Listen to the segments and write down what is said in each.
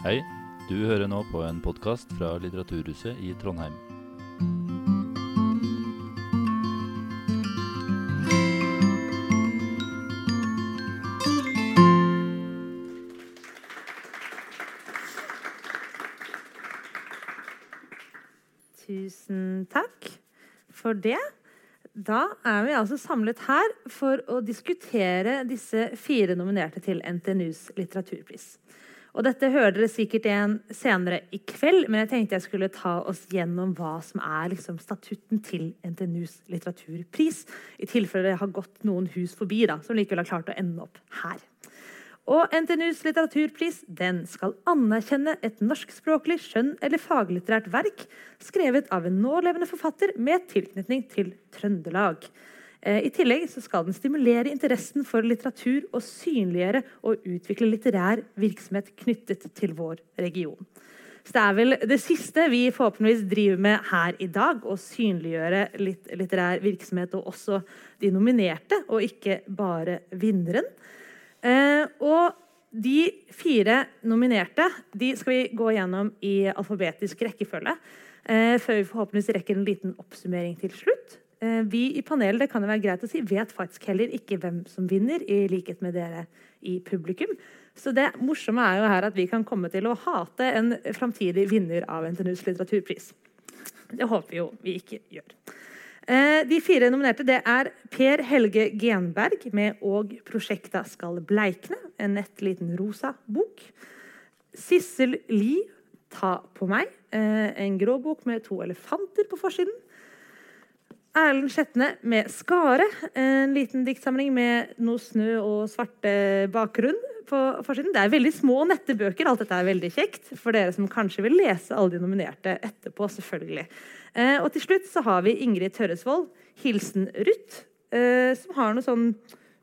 Hei, du hører nå på en podkast fra Litteraturhuset i Trondheim. Tusen takk for det. Da er vi altså samlet her for å diskutere disse fire nominerte til NTNUs litteraturpris. Og dette hører dere sikkert igjen senere i kveld, men jeg tenkte jeg skulle ta oss gjennom hva som er liksom, statutten til NTNUs litteraturpris, i tilfelle det har gått noen hus forbi da, som likevel har klart å ende opp her. Og NTNUs litteraturpris den skal anerkjenne et norskspråklig skjønn- eller faglitterært verk skrevet av en nålevende forfatter med tilknytning til Trøndelag. Eh, I tillegg skal den stimulere interessen for litteratur og synliggjøre og utvikle litterær virksomhet knyttet til vår region. Så Det er vel det siste vi forhåpentligvis driver med her i dag. Å synliggjøre litt litterær virksomhet og også de nominerte, og ikke bare vinneren. Eh, og de fire nominerte de skal vi gå gjennom i alfabetisk rekkefølge. Eh, før vi forhåpentligvis rekker en liten oppsummering til slutt. Eh, vi i panelet det kan det være greit å si, vet faktisk heller ikke hvem som vinner, i likhet med dere i publikum. Så det morsomme er jo her at vi kan komme til å hate en framtidig vinner av NTNUs litteraturpris. Det håper vi jo vi ikke gjør. Eh, de fire nominerte det er Per Helge Genberg med 'Og prosjekta skal bleikne', en nett liten rosa bok. Sissel Lie, 'Ta på meg', eh, en grå bok med to elefanter på forsiden. Erlend Skjetne med 'Skare', en liten diktsamling med noe snø og svarte bakgrunn på forsiden. Det er veldig små og nette bøker. Alt dette er veldig kjekt for dere som kanskje vil lese alle de nominerte etterpå. selvfølgelig. Eh, og til slutt så har vi Ingrid Tørresvold, 'Hilsen Ruth', eh, som har noe sånn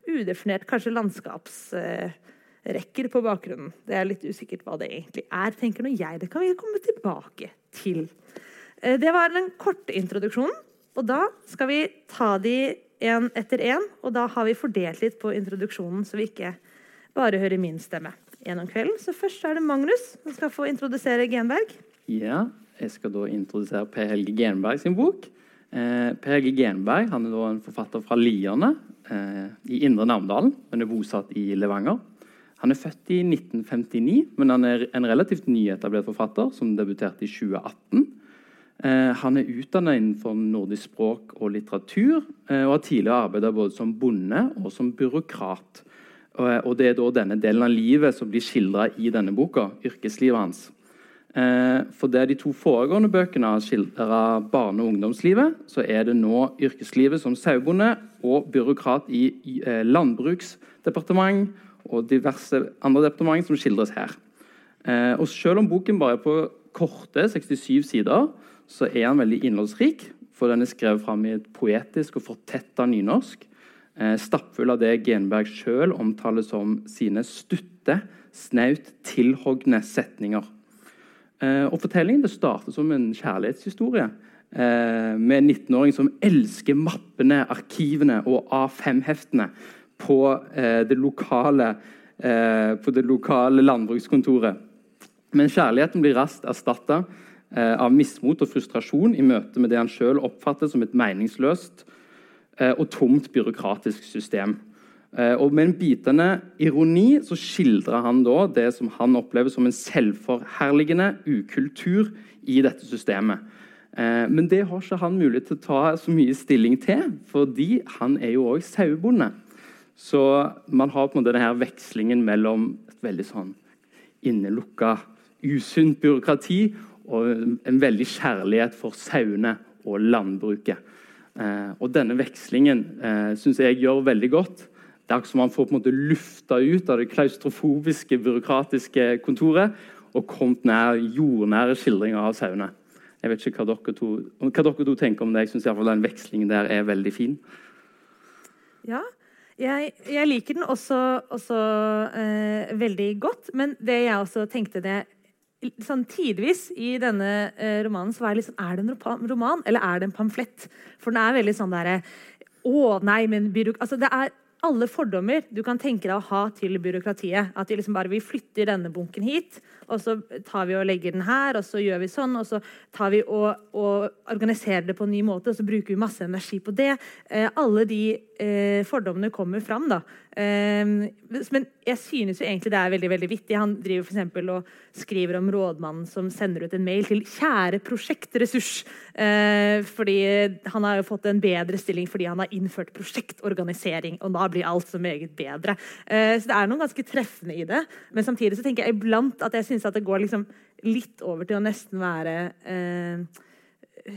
udefinert kanskje landskapsrekker på bakgrunnen. Det er litt usikkert hva det egentlig er, tenker nå jeg. Det kan vi komme tilbake til. Eh, det var den korte introduksjonen. Og da skal vi ta de én etter én. Og da har vi fordelt litt på introduksjonen, så vi ikke bare hører min stemme gjennom kvelden. Så først er det Magnus som skal få introdusere Genberg. Ja, jeg skal da introdusere Per Helge Genberg sin bok. Eh, per Helge Genberg han er da en forfatter fra Lierne eh, i Indre Namdalen, men er bosatt i Levanger. Han er født i 1959, men han er en relativt nyetablert forfatter som debuterte i 2018. Eh, han er utdannet innenfor nordisk språk og litteratur eh, og har tidligere arbeidet både som bonde og som byråkrat. Og, og Det er da denne delen av livet som blir skildra i denne boka, yrkeslivet hans. Eh, for det de to foregående bøkene har skildra barne- og ungdomslivet, så er det nå yrkeslivet som sauebonde og byråkrat i, eh, landbruksdepartement og diverse andre departement som skildres her. Eh, og Selv om boken bare er på korte 67 sider, så er han veldig innholdsrik. For den er skrevet fram i et poetisk og fortetta nynorsk. Eh, stappfull av det Genberg sjøl omtaler som sine stutte, snaut tilhogne setninger. Eh, og Fortellingen det starter som en kjærlighetshistorie eh, med en 19-åring som elsker mappene, arkivene og A5-heftene på, eh, det lokale, eh, på det lokale landbrukskontoret. Men kjærligheten blir raskt erstatta av mismot og frustrasjon i møte med det han sjøl oppfatter som et meningsløst eh, og tomt byråkratisk system. Eh, og Med en bitende ironi så skildrer han da det som han opplever som en selvforherligende ukultur i dette systemet. Eh, men det har ikke han mulighet til å ta så mye stilling til, fordi han er jo òg sauebonde. Så man har på en måte denne vekslingen mellom et veldig sånn innelukka, usunt byråkrati og en veldig kjærlighet for sauene og landbruket. Eh, og denne vekslingen eh, syns jeg gjør veldig godt det er som man får på en måte lufta ut av det klaustrofobiske, byråkratiske kontoret og kommet nær jordnære skildringer av sauene. Jeg vet ikke hva dere to, hva dere to tenker om det. Jeg syns den vekslingen der er veldig fin. Ja, jeg, jeg liker den også, også eh, veldig godt. Men det jeg også tenkte det sånn tidvis i denne eh, romanen så var jeg liksom, Er det en roman, eller er det en pamflett? For den er veldig sånn derre Å, nei, men altså, det er alle fordommer du kan tenke deg å ha til byråkratiet. At de liksom bare vi flytter denne bunken hit, og så tar vi og legger den her, og så gjør vi sånn, og så tar vi og, og organiserer det på en ny måte, og så bruker vi masse energi på det. Eh, alle de eh, fordommene kommer fram, da. Eh, men jeg synes jo egentlig det er veldig veldig vittig. Han driver for og skriver om rådmannen som sender ut en mail til 'kjære prosjektressurs'. Eh, fordi han har jo fått en bedre stilling fordi han har innført prosjektorganisering. Og da blir alt så meget bedre. Eh, så det er noe ganske treffende i det. Men samtidig så tenker jeg iblant at jeg syns at det går liksom litt over til å nesten være eh,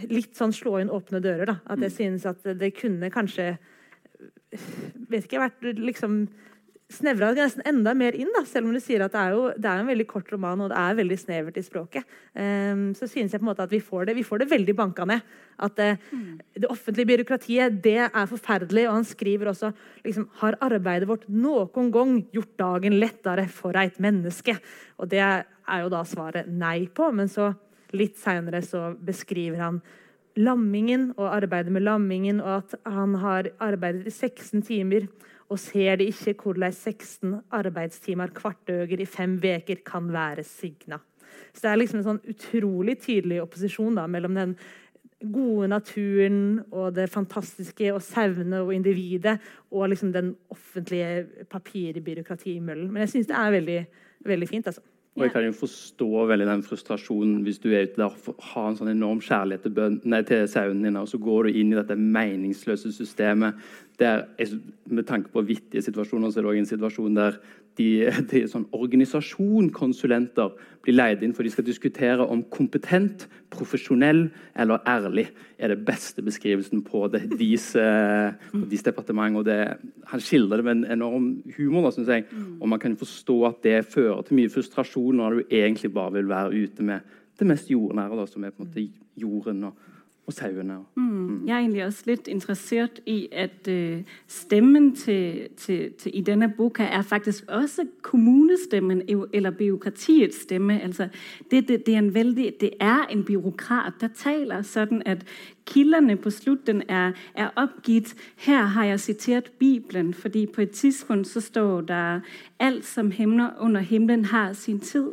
Litt sånn slå inn åpne dører. da. At jeg synes at det kunne kanskje vet ikke, vært liksom snevra nesten enda mer inn, da, selv om du sier at det er, jo, det er en veldig kort roman og det er veldig snevert i språket. Um, så synes jeg på en måte at vi får det, vi får det veldig banka ned. At uh, det offentlige byråkratiet det er forferdelig. Og han skriver også liksom, har arbeidet vårt noen gang gjort dagen lettere for et menneske? Og det er jo da svaret nei på. Men så litt seinere så beskriver han lammingen og arbeidet med lammingen, og at han har arbeidet i 16 timer og ser de ikke hvordan 16 arbeidstimer kvartøger i fem uker kan være signa. Så det er liksom en sånn utrolig tydelig opposisjon da, mellom den gode naturen og det fantastiske og sauene og individet og liksom den offentlige papirbyråkratimøllen. Men jeg syns det er veldig, veldig fint. altså. Og jeg kan jo forstå veldig den frustrasjonen hvis du er ute der og har en sånn enorm kjærlighet til, bøn, nei, til sauen din, og så går du inn i dette meningsløse systemet der, Med tanke på vittige situasjoner, så er det òg en situasjon der de, de sånn organisasjonkonsulenter blir leid inn for de skal diskutere om kompetent, profesjonell eller ærlig er det beste beskrivelsen på det, deres, deres departement. Og det, han skildrer det med en enorm humor, da, jeg. Og man kan forstå at det fører til mye frustrasjon når du egentlig bare vil være ute med det mest jordnære, da, som er på en måte jorden. og og sauene. Mm. Mm. Jeg er egentlig også litt interessert i at uh, stemmen til, til, til, i denne boka er faktisk også kommunestemmen eller byråkratiets stemme. Altså, det, det, det, er en veldig, det er en byråkrat der taler sånn at kildene på slutten er, er oppgitt. Her har jeg sitert Bibelen, fordi på et tidspunkt så står der alt som hemner under himmelen har sin tid.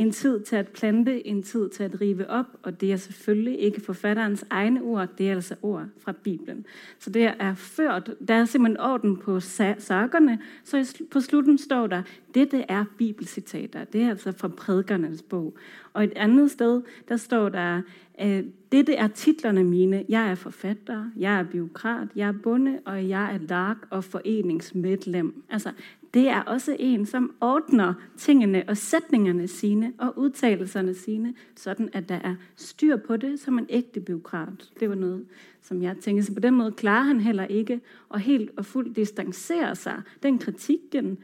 En tid til å plante, en tid til å rive opp. Og det er selvfølgelig ikke forfatterens egne ord, det er altså ord fra Bibelen. Så det er ført, det er simpelthen orden på sakene. Så på slutten står der dette er bibelsitater. Det er altså fra predikernes bok. Og et annet sted der står der øh, dette er titlene mine. Jeg er forfatter, jeg er byråkrat, jeg er bonde, og jeg er lag- og foreningsmedlem. Altså, det er også en som ordner tingene og setningene sine og uttalelsene sine, sånn at der er styr på det som en ekte byråkrat. Det var noe som jeg tenkte. Så på den måten klarer han heller ikke å helt og fullt distansere seg. Den kritikken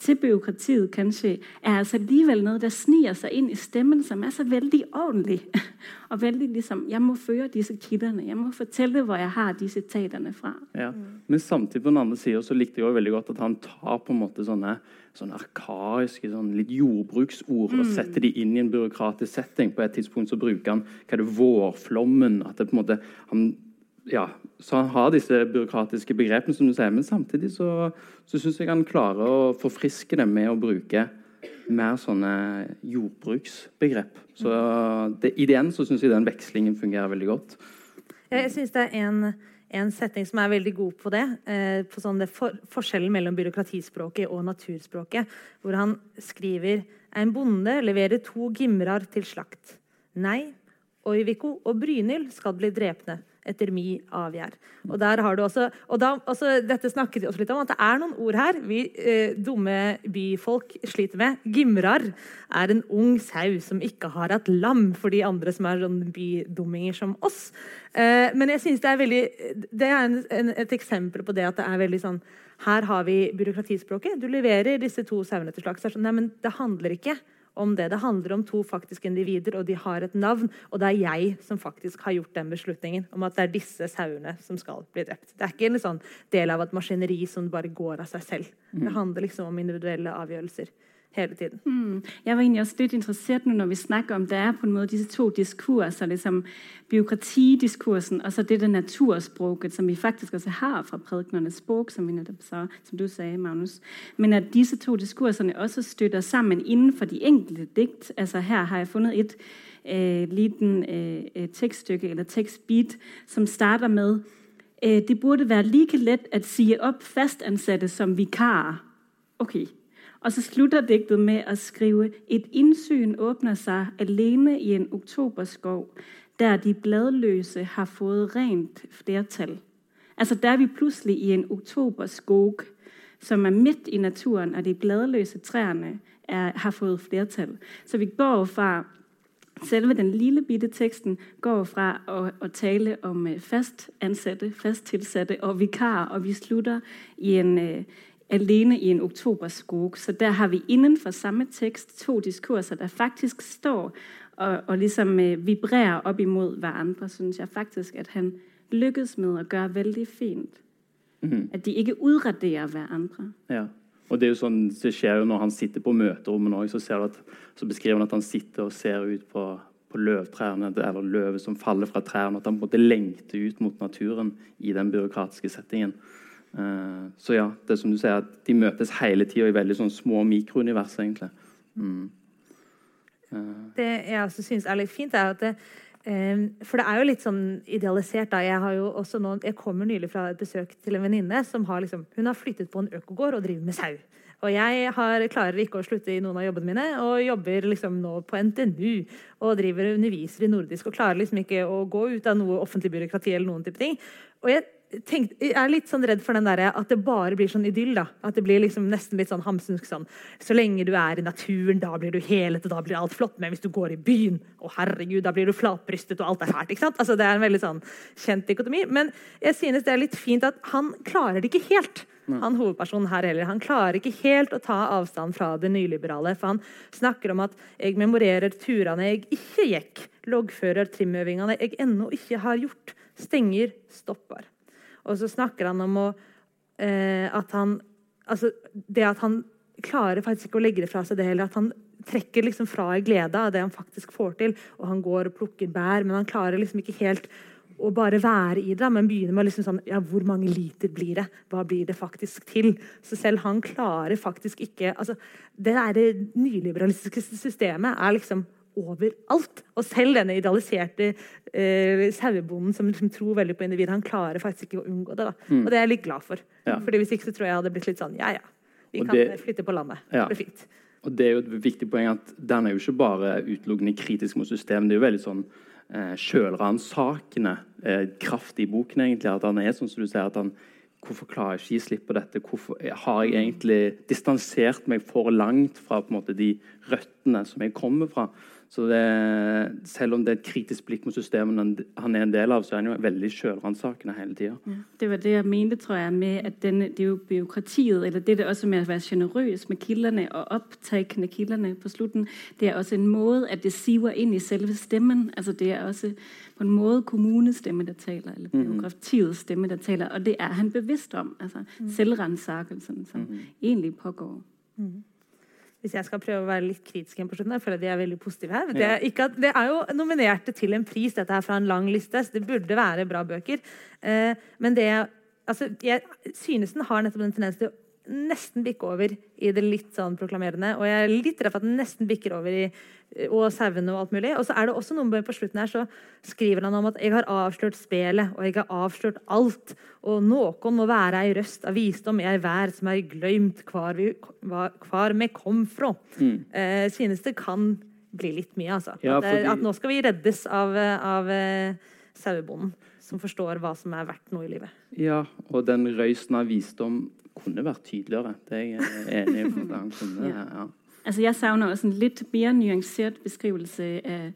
til byråkratiet kanskje er altså likevel noe der sniger seg inn i stemmen, som er så veldig ordentlig. Og veldig liksom Jeg må føre disse kildene. Jeg må fortelle hvor jeg har de sitatene fra. Ja. Men samtidig på den andre sida så likte jeg også veldig godt at han tar på en måte sånne, sånne arkaiske, sånne litt jordbruksord og mm. setter de inn i en byråkratisk setting. På et tidspunkt så bruker han hva er det, vårflommen. at det på en måte han ja, så han har disse byråkratiske begrepene, som du sier, men samtidig så, så syns jeg han klarer å forfriske det med å bruke mer sånne jordbruksbegrep. Så det, I det enden så syns jeg den vekslingen fungerer veldig godt. Jeg syns det er en, en, setning som er veldig god på det. Eh, på sånn det for, forskjellen mellom byråkratispråket og naturspråket. Hvor han skriver en bonde leverer to gimrar til slakt. Nei, Oiviko og Brynhild skal bli drepne etter mi avgjær. Og der har du også, og da, også, Dette snakket vi også litt om, at det er noen ord her vi eh, dumme byfolk sliter med. Gimrar er en ung sau som ikke har hatt lam for de andre som er sånn bydumminger som oss. Eh, men jeg synes det er veldig, det er en, en, et eksempel på det at det er veldig sånn Her har vi byråkratispråket. Du leverer disse to sauene til slags. Sånn, nei, men det handler ikke om det. Det handler om to faktiske individer, og de har et navn. Og det er jeg som faktisk har gjort den beslutningen om at det er disse sauene som skal bli drept. Det er ikke en sånn del av et maskineri som bare går av seg selv. Det mm. handler liksom om individuelle avgjørelser. Hele tiden. Mm. Jeg var egentlig også litt interessert nå når vi snakker om det er på en måte disse to diskurser. liksom Byråkratidiskursen og så det der naturspråket som vi faktisk også har fra prædiknernes språk, som, som du sa, Magnus. Men at disse to diskursene også støtter sammen innenfor de enkelte dikt. altså Her har jeg funnet et øh, liten øh, tekststykke eller tekstbit som starter med øh, det burde være like lett å si opp fastansatte som vikarer. Okay. Og så slutter digtet med å skrive et innsyn åpner seg alene i en oktoberskov, der de bladløse har fått rent flertall. Altså Der er vi plutselig i en oktoberskog som er midt i naturen, og de bladløse trærne er, har fått flertall. Så vi går fra selve den lille bitte teksten går fra å, å tale om øh, fast ansatte, fast tilsatte og vikarer, og vi slutter i en, øh, alene i en oktoberskog. Så der har vi innenfor samme tekst to diskurser der faktisk står og, og liksom vibrerer opp imot hverandre, syns jeg faktisk at han lykkes med å gjøre veldig fint. Mm. At de ikke utraderer hverandre. Ja. Og Det er jo sånn, det skjer jo når han sitter på møterommet òg, så, så, beskriver han at han sitter og ser ut på, på løvtrærne, eller løvet som faller fra trærne. At han måtte lengte ut mot naturen i den byråkratiske settingen. Uh, så ja, det er som du sier, at de møtes hele tida i veldig sånn små mikrounivers, egentlig. Mm. Uh. Det jeg også syns er litt fint, er at det, um, For det er jo litt sånn idealisert. da, Jeg har jo også nå, jeg kommer nylig fra et besøk til en venninne som har liksom, hun har flyttet på en økogård og driver med sau. Og jeg har, klarer ikke å slutte i noen av jobbene mine, og jobber liksom nå på NTNU og driver underviser i nordisk og klarer liksom ikke å gå ut av noe offentlig byråkrati eller noen type ting. Og jeg tenkt, jeg er litt sånn redd for den der, at det bare blir sånn idyll. da. At det blir liksom nesten litt sånn hamsunsk sånn Så lenge du er i naturen, da blir du helet, og da blir alt flott. Men hvis du går i byen, å herregud, da blir du flatbrystet, og alt er fælt. ikke sant? Altså, Det er en veldig sånn kjent dikotomi. Men jeg synes det er litt fint at han klarer det ikke helt. Han hovedpersonen her heller. Han klarer ikke helt å ta avstand fra det nyliberale. For han snakker om at 'jeg memorerer turene jeg ikke gikk', loggfører trimøvingene jeg ennå ikke har gjort, stenger, stopper. Og så snakker han om å, eh, at han Altså det at han klarer faktisk ikke å legge det fra seg det heller. At han trekker liksom fra i glede av det han faktisk får til. Og han går og plukker bær, men han klarer liksom ikke helt å bare være i det. Men begynner med liksom sånn Ja, hvor mange liter blir det? Hva blir det faktisk til? Så selv han klarer faktisk ikke altså Det der nyliberalistiske systemet er liksom overalt. Og selv denne idealiserte eh, sauebonden som som, tror veldig på individet, han klarer faktisk ikke å unngå det. Mm. Og det er jeg litt glad for. Ja. Fordi Hvis ikke så tror jeg jeg hadde blitt litt sånn ja ja, vi kan det, flytte på landet. Ja. Det blir fint. Og det er jo et viktig poeng at Den er jo ikke bare utelukkende kritisk mot systemet. Det er jo veldig sånn eh, sjølransakende eh, kraft i boken. egentlig, At han er sånn som du sier, at han Hvorfor klarer jeg ikke gi slipp på dette? Hvorfor har jeg egentlig distansert meg for langt fra på en måte, de røttene som jeg kommer fra? Så det, selv om det er et kritisk blikk mot systemet han er en del av, så er han jo veldig sjølransakende hele tida. Ja, det var det jeg mente, tror jeg, med at den, det er jo byråkratiet, eller det, er det også med å være sjenerøs med kildene og opptakende kildene på slutten, det er også en måte at det siver inn i selve stemmen. Altså Det er også på en måte kommunestemme der taler, eller mhm. byråkratiets stemme der taler. Og det er han bevisst om. altså mm. Selvransakelsen som mm. egentlig pågår. Mm hvis jeg skal prøve å være litt kritisk igjen på slutten, jeg føler at de er veldig positive her. Det er, at, det er, jo nominerte til en pris, dette her fra en lang liste, så det burde være bra bøker. Eh, men det altså, jeg synes den har nettopp den tendens til å nesten bikke over i det litt sånn proklamerende. Og jeg er litt redd for at den nesten bikker over i og sauene og alt mulig. Og så er det også noe på slutten her, så skriver han om at 'jeg har avslørt spelet, og jeg har avslørt alt', og 'noen må være ei røst av visdom i ei vær som er gløymt kvar vi, kvar vi kom fra'. Mm. Eh, synes det kan bli litt mye, altså. Ja, fordi... at, at, nå skal vi reddes av, av uh, sauebonden som forstår hva som er verdt noe i livet. Ja, og den røysen av visdom kunne vært tydeligere. Det er jeg enig i. ja. ja. Altså, jeg savner også en litt mer nyansert beskrivelse av,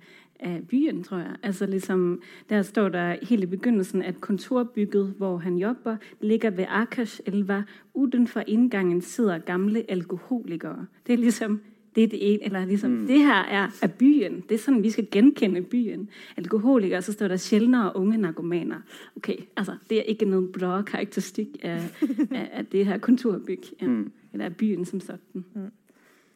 av byen, tror jeg. Altså, liksom, der står det helt i begynnelsen at kontorbygget hvor han jobber, ligger ved Akerselva. Utenfor inngangen sitter gamle alkoholikere. Det er liksom det, er det, eller liksom, mm. det her er, er, byen. Det er sånn vi skal gjenkjenne byen. Alkoholikere, så står det sjeldnere unge narkomaner. Ok, altså, Det er ikke noen bra karakteristikk av, av, det her kontorbygg. Ja. Mm. Eller av byen som sådan. Mm.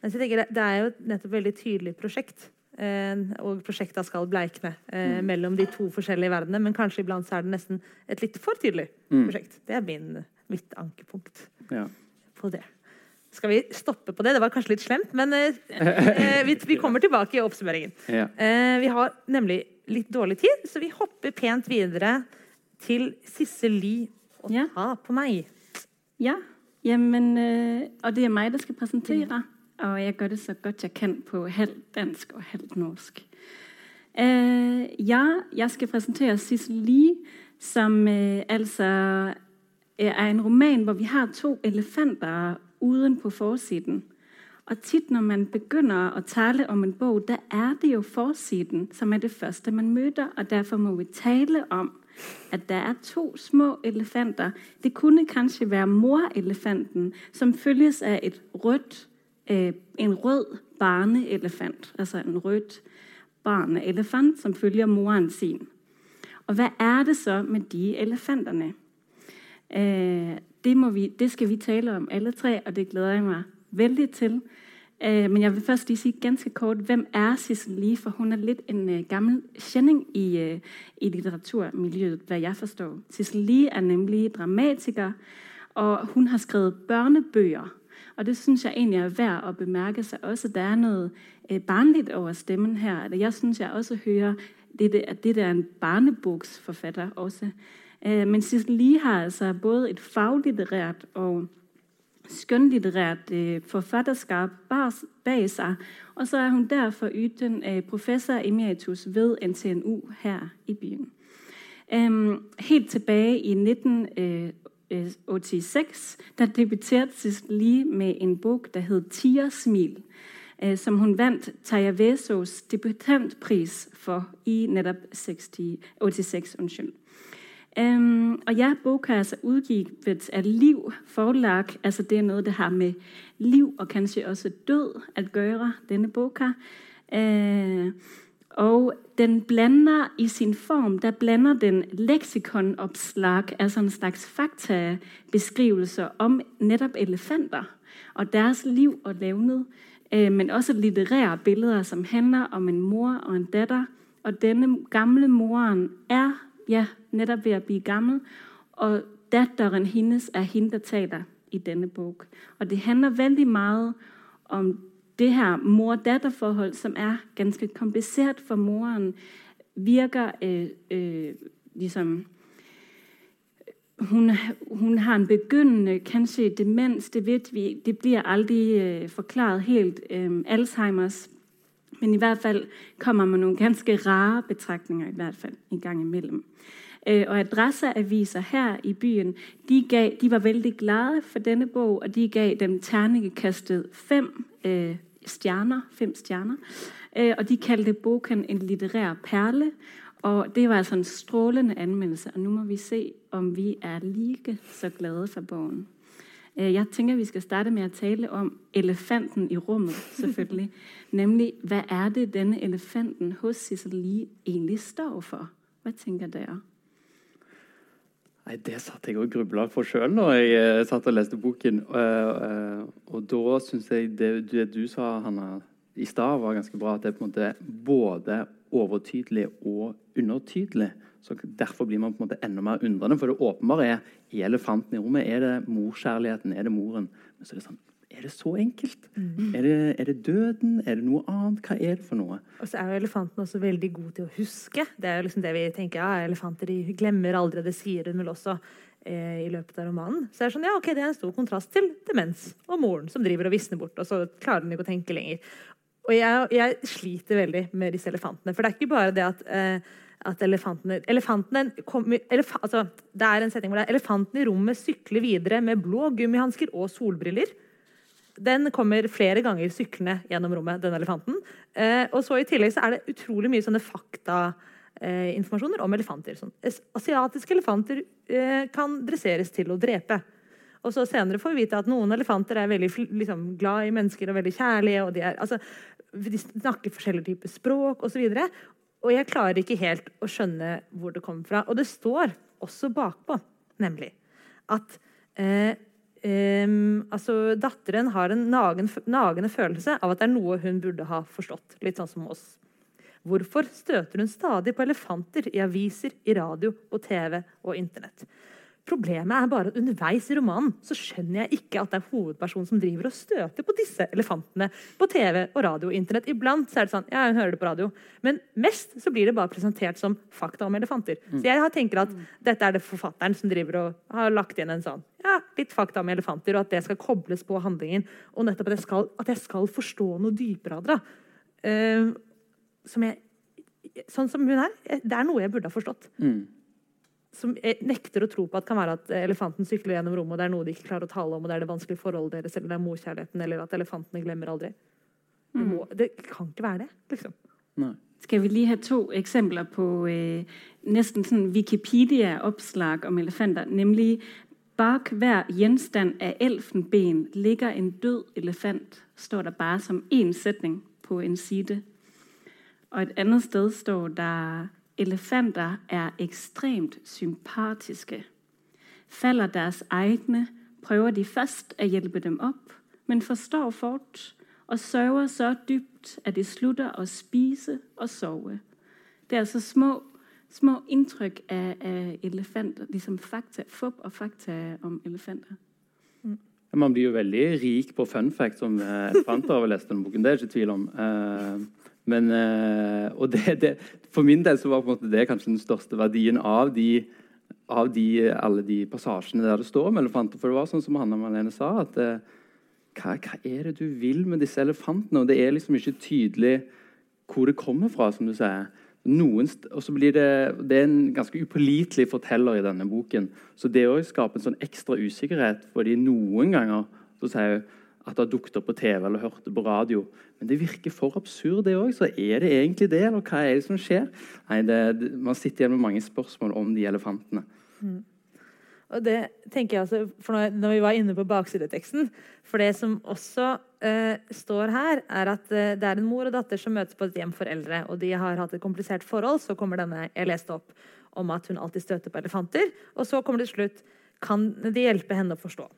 Men tenker det er jo et nettopp veldig tydelig prosjekt. Eh, og prosjekta skal bleikne eh, Mm. mellom de to forskjellige verdenene. Men kanskje iblant så er det nesten et litt for tydelig Mm. prosjekt. Det er min, mitt ankepunkt Ja. på det. Skal vi stoppe på det? Det var kanskje litt slemt, men eh, eh, vi, vi kommer tilbake i oppsummeringen. Ja. Eh, vi har nemlig litt dårlig tid, så vi hopper pent videre til Sissel Lie og Ja. ta på meg. Ja, jamen, øh, og det er meg som skal presentere. og jeg gjør det så godt jeg kan på halvt dansk og halvt norsk. Uh, ja, jeg skal presentere Sissel Lie, som uh, altså er en roman, hvor vi har to elefanter uden på forsiden. Og tit, når man begynder at tale om en bok, der er det jo forsiden, som er det første, man møter. og derfor må vi tale om, at der er to små elefanter. Det kunne kanskje være morelefanten, som følges av rødt, eh, en rød barneelefant, altså en rød barneelefant, som følger moren sin. Og hva er det så med de elefanterne? Øh, det, må vi, det skal vi tale om alle tre, og det glæder jeg meg veldig til. Øh, men jeg vil først lige sige ganske kort, hvem er Sissel Lee? for hun er lidt en øh, gammel kjenning i, øh, i litteraturmiljøet, hvad jeg forstår. Sissel Lee er nemlig dramatiker, og hun har skrevet børnebøger. Og det synes jeg egentlig er værd at bemærke sig også. Der er noget øh, barnligt over stemmen her. Jeg synes, jeg også hører, at der er en barneboksforfatter også. Øh, men Lie har altså både et faglitterært og skønlitterært forfatterskap forfatterskab bas- bag sig, og så er hun derfor uten øh, professor emeritus ved NTNU her i byen. Helt tilbage i 1986, der debuterede Sissel Lie med en bog, der hed 'Tiersmil', øh, som hun vandt Tajavesos debutantpris for i netop 86. Undskyld. Um, og ja, boka er altså udgivet af Liv forlag. Altså det er noget, der har med liv og kanskje også død at gøre, denne boka. Uh, og den blander i sin form, der blander den leksikonopslag, altså en slags faktabeskrivelser om netop elefanter og deres liv og levnet, uh, men også litterære billeder, som handler om en mor og en datter. Og denne gamle moren er ja, netop ved at blive gammel, og datteren hendes er hende, der taler i denne bog. Og det handler veldig meget om det her mor-datter-forhold, som er ganske kompliceret for moren, virker øh, øh, ligesom hun, hun har en begyndende, kanskje demens, det vi, det blir aldri øh, forklaret helt, øh, Alzheimers, men i hvert fall kommer man noen ganske rare betraktninger i hvert fall en gang imellem. Øh, og adresseaviser her i byen, de, gav, de var veldig glade for denne bok, og de gav dem terningekastet fem eh, stjerner, fem stjerner, Eh, og de kalte boken en litterær perle, og det var altså en strålende anmeldelse, og nu må vi se, om vi er like så glade for bogen. Øh, Jeg tenker vi skal starte med å tale om elefanten i rommet, selvfølgelig. Nemlig, hva er det, denne elefanten hos Sissel Lie egentlig står for? Hva tenker dere? Nei, Det satt jeg og grubla på sjøl når jeg eh, satt og leste boken. Eh, og da syns jeg det, det du sa, Hanna, i stad, var ganske bra. At det er på en måte både overtydelig og undertydelig. Så Derfor blir man på en måte enda mer undrende. For det åpenbare er i elefanten i rommet er det morskjærligheten, er det moren. Men så er det sånn Er det så enkelt? Er, det, er det døden? Er det noe annet? Hva er det for noe? Og så er jo elefanten også veldig god til å huske. Det er jo liksom det vi tenker, ja, Elefanter de glemmer aldri. Det sier hun vel også eh, i løpet av romanen. Så det er sånn, ja, ok, det er en stor kontrast til demens og moren som driver og visner bort. Og så klarer hun ikke å tenke lenger. Og jeg, jeg sliter veldig med disse elefantene. For det er ikke bare det at, eh, at elefantene, elefantene kommer, elef, altså, Det er en setning hvor det er elefanten i rommet sykler videre med blå gummihansker og solbriller. Den kommer flere ganger syklende gjennom rommet, den elefanten. Eh, og så I tillegg så er det utrolig mye sånne faktainformasjoner eh, om elefanter. Sånn, asiatiske elefanter eh, kan dresseres til å drepe. Og så Senere får vi vite at noen elefanter er veldig liksom, glad i mennesker og veldig kjærlige. og De, er, altså, de snakker forskjellige typer språk osv. Og, og jeg klarer ikke helt å skjønne hvor det kommer fra. Og det står også bakpå, nemlig, at eh, Ehm, altså, datteren har en nagen, nagende følelse av at det er noe hun burde ha forstått. Litt sånn som oss. Hvorfor støter hun stadig på elefanter i aviser, i radio og TV og Internett? Problemet er bare at underveis i romanen så skjønner jeg ikke at det er hovedpersonen som driver og støter på disse elefantene på TV og radio og Internett. Iblant så er det sånn, ja, hun hører det på radio, men mest så blir det bare presentert som fakta om elefanter. Så jeg har- tenker at dette er det forfatteren som driver og har lagt igjen en sånn ja, litt fakta om elefanter, og at det skal kobles på handlingen. Og nettopp at jeg skal, at jeg skal forstå noe dypere av det. Eh, som jeg, sånn som hun er. Det er noe jeg burde ha forstått. Mm. Som nekter å tro på at kan være at elefanten sykler gjennom rommet, og det er noe de ikke klarer å tale om, og det er det vanskelige forholdet deres, eller det er morkjærligheten, eller at elefantene glemmer aldri. Det, må, det kan ikke være det, liksom. Nei. Skal vi lige ha to eksempler på eh, nesten sånn Wikipedia-oppslag om elefanter, nemlig bak hver gjenstand av elfenben ligger en død elefant, står der bare som en setning på en side. Og et annet sted står der, elefanter er ekstremt sympatiske. Faller deres egne, prøver de først å hjelpe dem opp, men forstår fort og sover så dypt at de slutter å spise og sove. Det er altså små, små inntrykk av, av elefanter, liksom fakta, fup og fakta om elefanter. Mm. Man blir jo veldig rik på fun facts om eh, elefanter av å lese denne boken. Det er ikke tvil om. Eh, men, eh, og det, det, for min del så var det kanskje den største verdien av, de, av de, alle de passasjene der det står om elefanter. For det var sånn som Hanna Malene sa, at eh, hva, hva er det du vil med disse elefantene? Og det er liksom ikke tydelig hvor det kommer fra, som du sier. Noen og så blir det, det er en ganske upålitelig forteller i denne boken. Så det òg skaper en sånn ekstra usikkerhet, fordi noen ganger så sier jeg at det har dukket opp på TV eller hørt det på radio. Men det virker for absurd, det òg. Så er det egentlig det, eller hva er det som skjer? Nei, det, Man sitter igjen med mange spørsmål om de elefantene. Og det tenker jeg altså, for når vi var inne på baksideteksten For det som også eh, står her, er at eh, det er en mor og datter som møtes på et hjem for eldre. Og de har hatt et komplisert forhold. Så kommer denne jeg leste opp om at hun alltid støter på elefanter. Og så kommer det til slutt kan de hjelpe henne å forstå.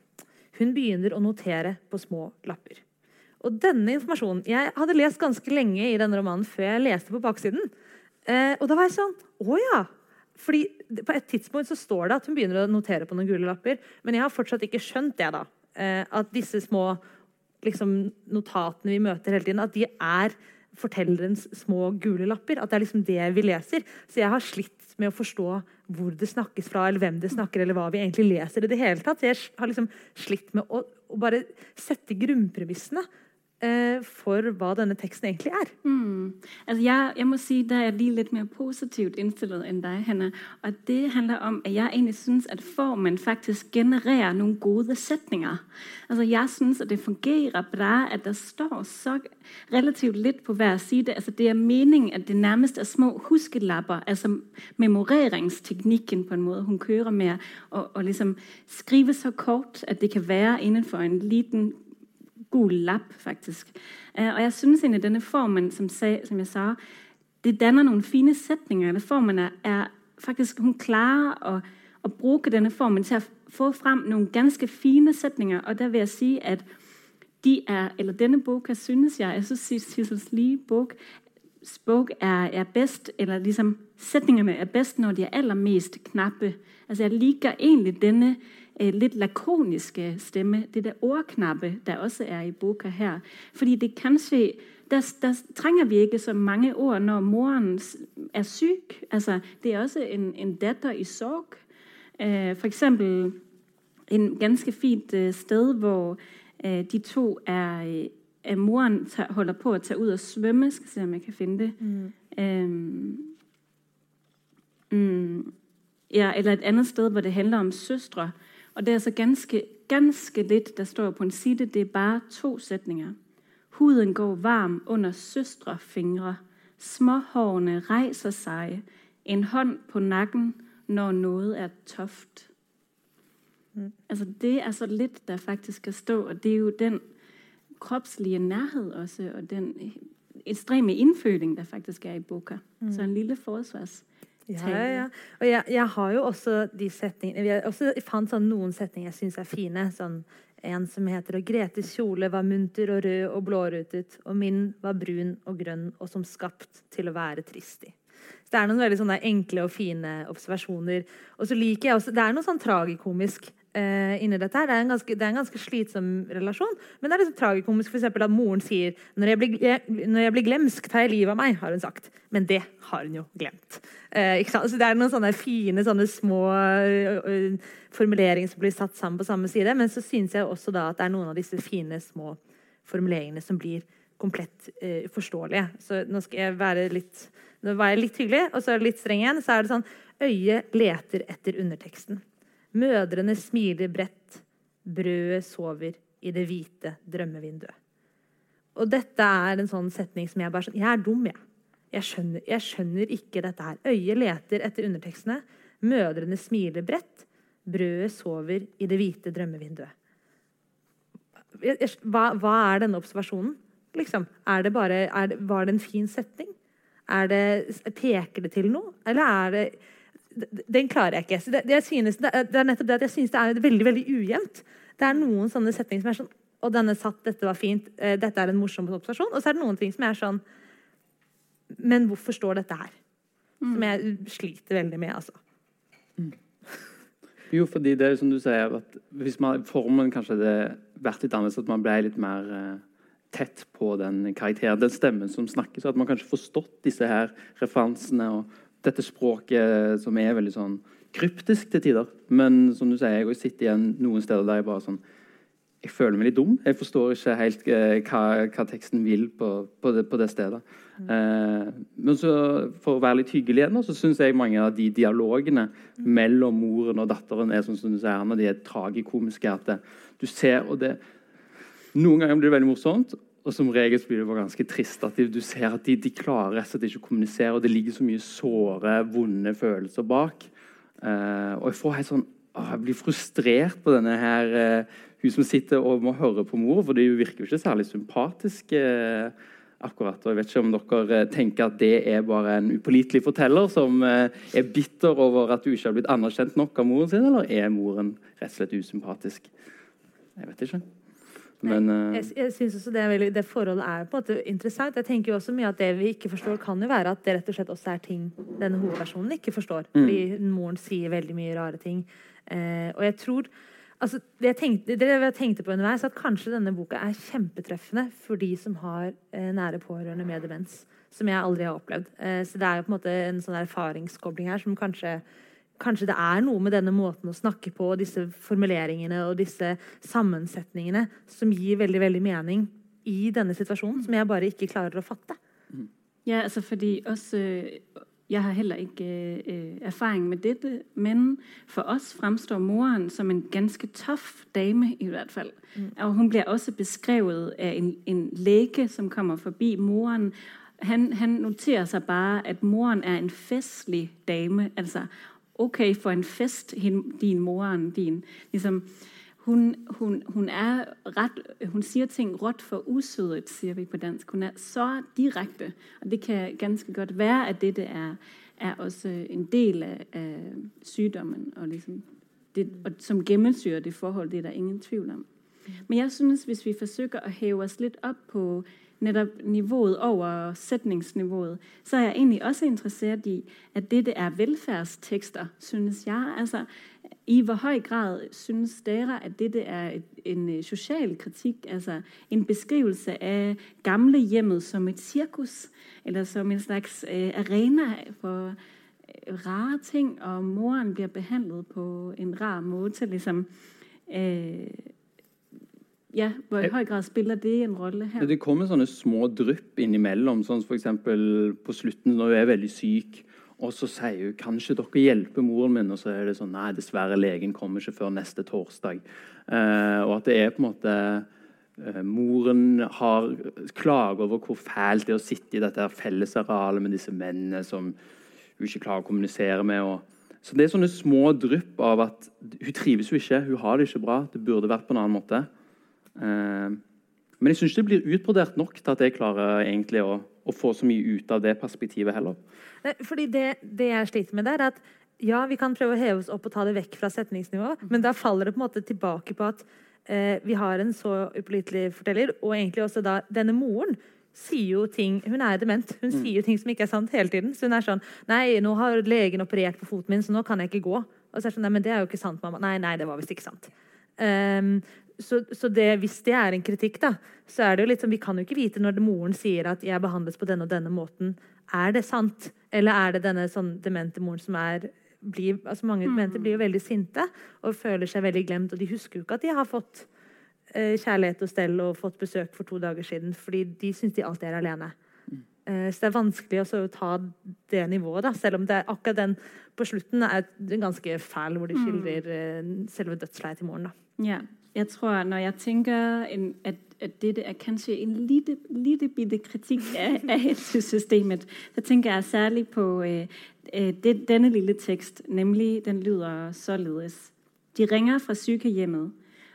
Hun begynner å notere på små lapper. Og denne informasjonen Jeg hadde lest ganske lenge i denne romanen før jeg leste på baksiden. Eh, og da var jeg sånn Å ja! Fordi På et tidspunkt så står det at hun begynner å notere på noen gule lapper. Men jeg har fortsatt ikke skjønt det. da. Eh, at disse små liksom, notatene vi møter hele tiden, at de er fortellerens små gule lapper. At det er liksom det vi leser. Så jeg har slitt med å forstå hvor det snakkes fra, eller hvem det snakker, eller hva vi egentlig leser. i det hele tatt. Jeg har liksom slitt med å, å bare sette grunnpremissene for hva denne teksten egentlig er. Mm. Altså jeg, jeg må si der er de litt mer positivt innstilt enn deg, Hanna. Og det handler om, at jeg egentlig synes, at formen faktisk genererer noen gode setninger. Altså jeg synes, at det fungerer bra, at det står så relativt litt på hver side. Altså det er meningen, at det nærmest er små huskelapper, altså memoreringsteknikken på en måte hun kører med, og ligesom skrive så kort, at det kan være innenfor en liten lap, faktisk. Uh, og jeg synes egentlig, denne formen, som, som jeg sa, det danner noen fine sætninger. Denne formen er, faktisk, hun klarer å, å bruke denne formen til å få frem noen ganske fine sætninger. Og der vil jeg si at de er, eller denne boka synes jeg, jeg synes, Sissels Lee bok, er, er best, eller liksom setningene er best når de er allermest knappe. Altså jeg liker egentlig denne øh, lidt lakoniske stemme, det der ordknappe, der også er i boka her. Fordi det kanskje, der, der trenger vi ikke så mange ord, når moren er syk. Altså det er også en, en datter i sorg. Øh, for eksempel en ganske fint øh, sted, hvor øh, de to er, at moren tar, holder på at tage ut og svømme. Skal se, om jeg kan finne det. Mm. Øhm, mm, ja, eller et annet sted, hvor det handler om søstre. Og det er altså ganske, ganske lidt, der står på en side. Det er bare to sætninger. Huden går varm under søstrefingre. Småhårene rejser sig. En hånd på nakken, når noget er toft. Mm. Altså det er så lidt, der faktisk skal stå, og det er jo den kropslige nærhed også, og den ekstreme indføling, der faktisk er i boka. Mm. Så en lille forsvars Ja, ja, ja. Og jeg, jeg har jo også de setningene Jeg også fant sånn noen setninger jeg syns er fine. Sånn en som heter Og Gretes kjole var munter og rød og blårutet, og min var brun og grønn og som skapt til å være trist i. Så det er noen veldig enkle og fine observasjoner. Og så liker jeg også Det er noe sånn tragikomisk eh, inni dette. her. Det er, ganske, det er en ganske slitsom relasjon, men det er liksom tragikomisk for eksempel at moren sier når jeg, blir, jeg, 'Når jeg blir glemsk, tar jeg livet av meg', har hun sagt. Men det har hun jo glemt. Eh? Så det er noen sånne fine, sånne små ø, ø, formuleringer som blir satt sammen på samme side. Men så syns jeg også da at det er noen av disse fine, små formuleringene som blir komplett eh, uforståelige. Så nå skal jeg være litt Nå var jeg litt hyggelig, og så litt streng igjen. Så er det sånn Øyet leter etter underteksten. Mødrene smiler bredt. Brødet sover i det hvite drømmevinduet. Og dette er en sånn setning som jeg bare sånn Jeg er dum, jeg. Jeg skjønner, jeg skjønner ikke dette her. Øyet leter etter undertekstene. Mødrene smiler bredt. Brødet sover i det hvite drømmevinduet. Hva, hva er denne observasjonen? Liksom, er det bare, er det, var det en fin setning? Det, peker det til noe? Eller er det Den klarer jeg ikke. Så det, det, synes, det, er, nettopp det at jeg synes det er veldig veldig ujevnt. Det er noen sånne setninger som er sånn Og denne satt, dette var fint, eh, dette er en morsom observasjon. Og så er det noen ting som er sånn Men hvorfor står dette her? Som jeg sliter veldig med, altså. Jo, fordi det er som du sier, at hvis man, formen kanskje hadde vært litt annerledes, at man ble litt mer eh, tett på den karakteren, den stemmen som snakker, så at man kanskje forstått disse her referansene og dette språket som er veldig sånn kryptisk til tider. Men som du sier, jeg sitter igjen noen steder der jeg bare sånn Jeg føler meg litt dum. Jeg forstår ikke helt eh, hva, hva teksten vil på, på, det, på det stedet. Eh, men så, for å være litt hyggelig igjen, så syns jeg mange av de dialogene mellom moren og datteren er sånn som du sier, Anna, de er tragikomiske. at det, du ser, og det, Noen ganger blir det veldig morsomt, og som regel blir det bare ganske trist. at de, Du ser at de, de klarer rett og slett ikke å kommunisere, og det ligger så mye såre, vonde følelser bak. Eh, og jeg får helt sånn å, Jeg blir frustrert på denne her eh, hun som sitter og må høre på mor, for det virker jo ikke særlig sympatisk. Eh, akkurat, og Jeg vet ikke om dere eh, tenker at det er bare en upålitelig forteller som eh, er bitter over at du ikke har blitt anerkjent nok av moren sin, eller er moren rett og slett usympatisk? Jeg vet ikke. Men eh, Jeg, jeg synes også det, er veldig, det forholdet er på en måte interessant. Jeg tenker jo også mye at Det vi ikke forstår, kan jo være at det rett og slett også er ting denne hovedpersonen ikke forstår. Fordi moren sier veldig mye rare ting. Eh, og jeg tror altså, det, jeg tenkte, det jeg tenkte på underveis, at kanskje denne boka er kjempetreffende for de som har eh, nære pårørende med demens. Som jeg aldri har opplevd. Eh, så det er jo på en måte en sånn erfaringskobling her som kanskje Kanskje det er noe med denne måten å snakke på, og disse formuleringene og disse sammensetningene som gir veldig veldig mening i denne situasjonen, som jeg bare ikke klarer å fatte. Ja, altså fordi også Jeg har heller ikke øh, erfaring med dette, men for oss fremstår moren som en ganske tøff dame, i hvert fall. Og hun blir også beskrevet av en, en lege som kommer forbi moren. Han, han noterer seg bare at moren er en festlig dame. Altså OK for en fest, din moren din. Liksom, hun, hun, hun er ret Hun sier ting rått for usødet, sier vi på dansk. Hun er så direkte. Og det kan ganske godt være at dette er, er også en del av, av sykdommen, og liksom det, og som gjennomsyrer det forholdet. Det er der ingen tvil om. Men jeg synes, hvis vi forsøker å heve oss litt opp på nettopp nivået over sætningsniveauet, så er jeg egentlig også interessert i, at dette er velfærdstekster, synes jeg. Altså, i hvor høy grad synes dere, at dette er et, en øh, social kritikk, altså en beskrivelse av gamlehjemmet som et cirkus, eller som en slags øh, arena for øh, rare ting, og moren blir behandlet på en rar måte, liksom. Øh, ja, hvor i høy grad spiller det en rolle her? Det kommer sånne små drypp innimellom, sånn som f.eks. på slutten når hun er veldig syk. Og så sier hun 'kanskje dere hjelper moren min', og så er det sånn 'nei, dessverre, legen kommer ikke før neste torsdag'. Eh, og at det er på en måte eh, Moren har klager over hvor fælt det er å sitte i dette fellesarealet med disse mennene som hun ikke klarer å kommunisere med. Og, så det er sånne små drypp av at hun trives jo ikke, hun har det ikke bra, det burde vært på en annen måte. Eh, Men jeg syns ikke det blir utbrodert nok til at jeg klarer egentlig å, å få så mye ut av det perspektivet heller. Fordi det, det jeg sliter med, det er at ja, vi kan prøve å heve oss opp og ta det vekk fra setningsnivå, men da faller det på en måte tilbake på at eh, vi har en så upålitelig forteller, og egentlig også da denne moren sier jo ting Hun er dement. Hun sier jo ting som ikke er sant hele tiden. Så hun er sånn Nei, nå har legen operert på foten min, så nå kan jeg ikke gå. Og så er det sånn Nei, men det er jo ikke sant, mamma. Nei, nei, det var visst ikke sant. Ehm, så, så det, hvis det er en kritikk, da, så er det jo litt sånn Vi kan jo ikke vite når moren sier at 'jeg behandles på denne og denne måten'. Er det sant? Eller er det denne sånn demente moren som er blir, altså Mange demente blir jo veldig sinte og føler seg veldig glemt, og de husker jo ikke at de har fått eh, kjærlighet og stell og fått besøk for to dager siden, fordi de syns de alltid er alene. Eh, Så det er vanskelig å ta det nivået, da, selv om det er akkurat den på slutten er ganske fæl, hvor de skildrer eh, selve dødsleiet til moren. da. Ja, jeg tror, når jeg tænker, at, at dette er kanskje en lite, lite bitte kritikk av, av helsesystemet, så tænker jeg særlig på øh, øh, det, denne lille tekst, nemlig den lyder således. De ringer fra sykehjemmet.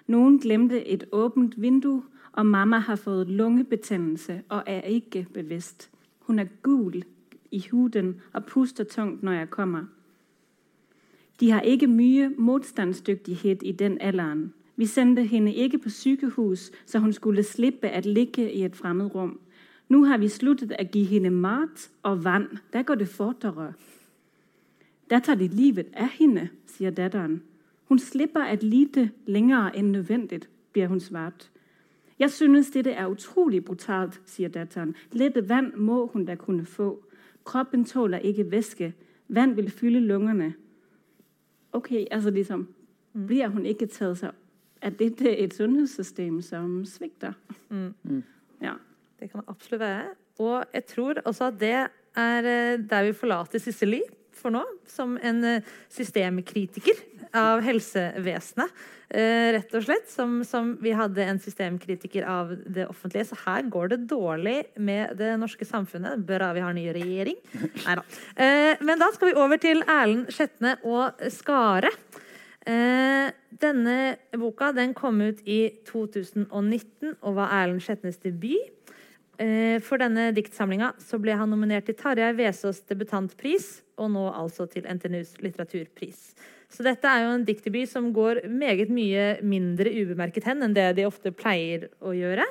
Noen glemte et åbent vindue, og mamma har fået lungebetændelse og er ikke bevidst. Hun er gul i huden og puster tungt, når jeg kommer. De har ikke mye motstandsdyktighet i den alderen. Vi sendte henne ikke på sykehus, så hun skulle slippe at ligge i et fremmed rum. Nu har vi sluttet at give henne mat og vand. Der går det fortere. Der tar de livet av henne, sier datteren. Hun slipper at lide lenger end nødvendig, blir hun svart. Jeg synes, dette er utrolig brutalt, sier datteren. Lette vand må hun da kunne få. Kroppen tåler ikke væske. Vand vil fylde lungerne. Okay, altså liksom, bliver hun ikke taget sig Er dette et sundhedssystem som svigter? Ja. Det kan det absolutt være. Og jeg tror også at det er eh, der vi forlater Sisseli for nå, som en eh, systemkritiker av helsevesenet. Eh, rett og slett. Som, som vi hadde en systemkritiker av det offentlige. Så her går det dårlig med det norske samfunnet. Bra vi har ny regjering. Neida. Eh, men da skal vi over til Erlend Skjetne og Skare. Eh, denne boka den kom ut i 2019 og var Erlend Skjetnes debut. For denne diktsamlinga så ble han nominert til Tarjei Vesaas debutantpris, og nå altså til NTNUs litteraturpris. Så dette er jo en dikterby som går meget mye mindre ubemerket hen enn det de ofte pleier å gjøre.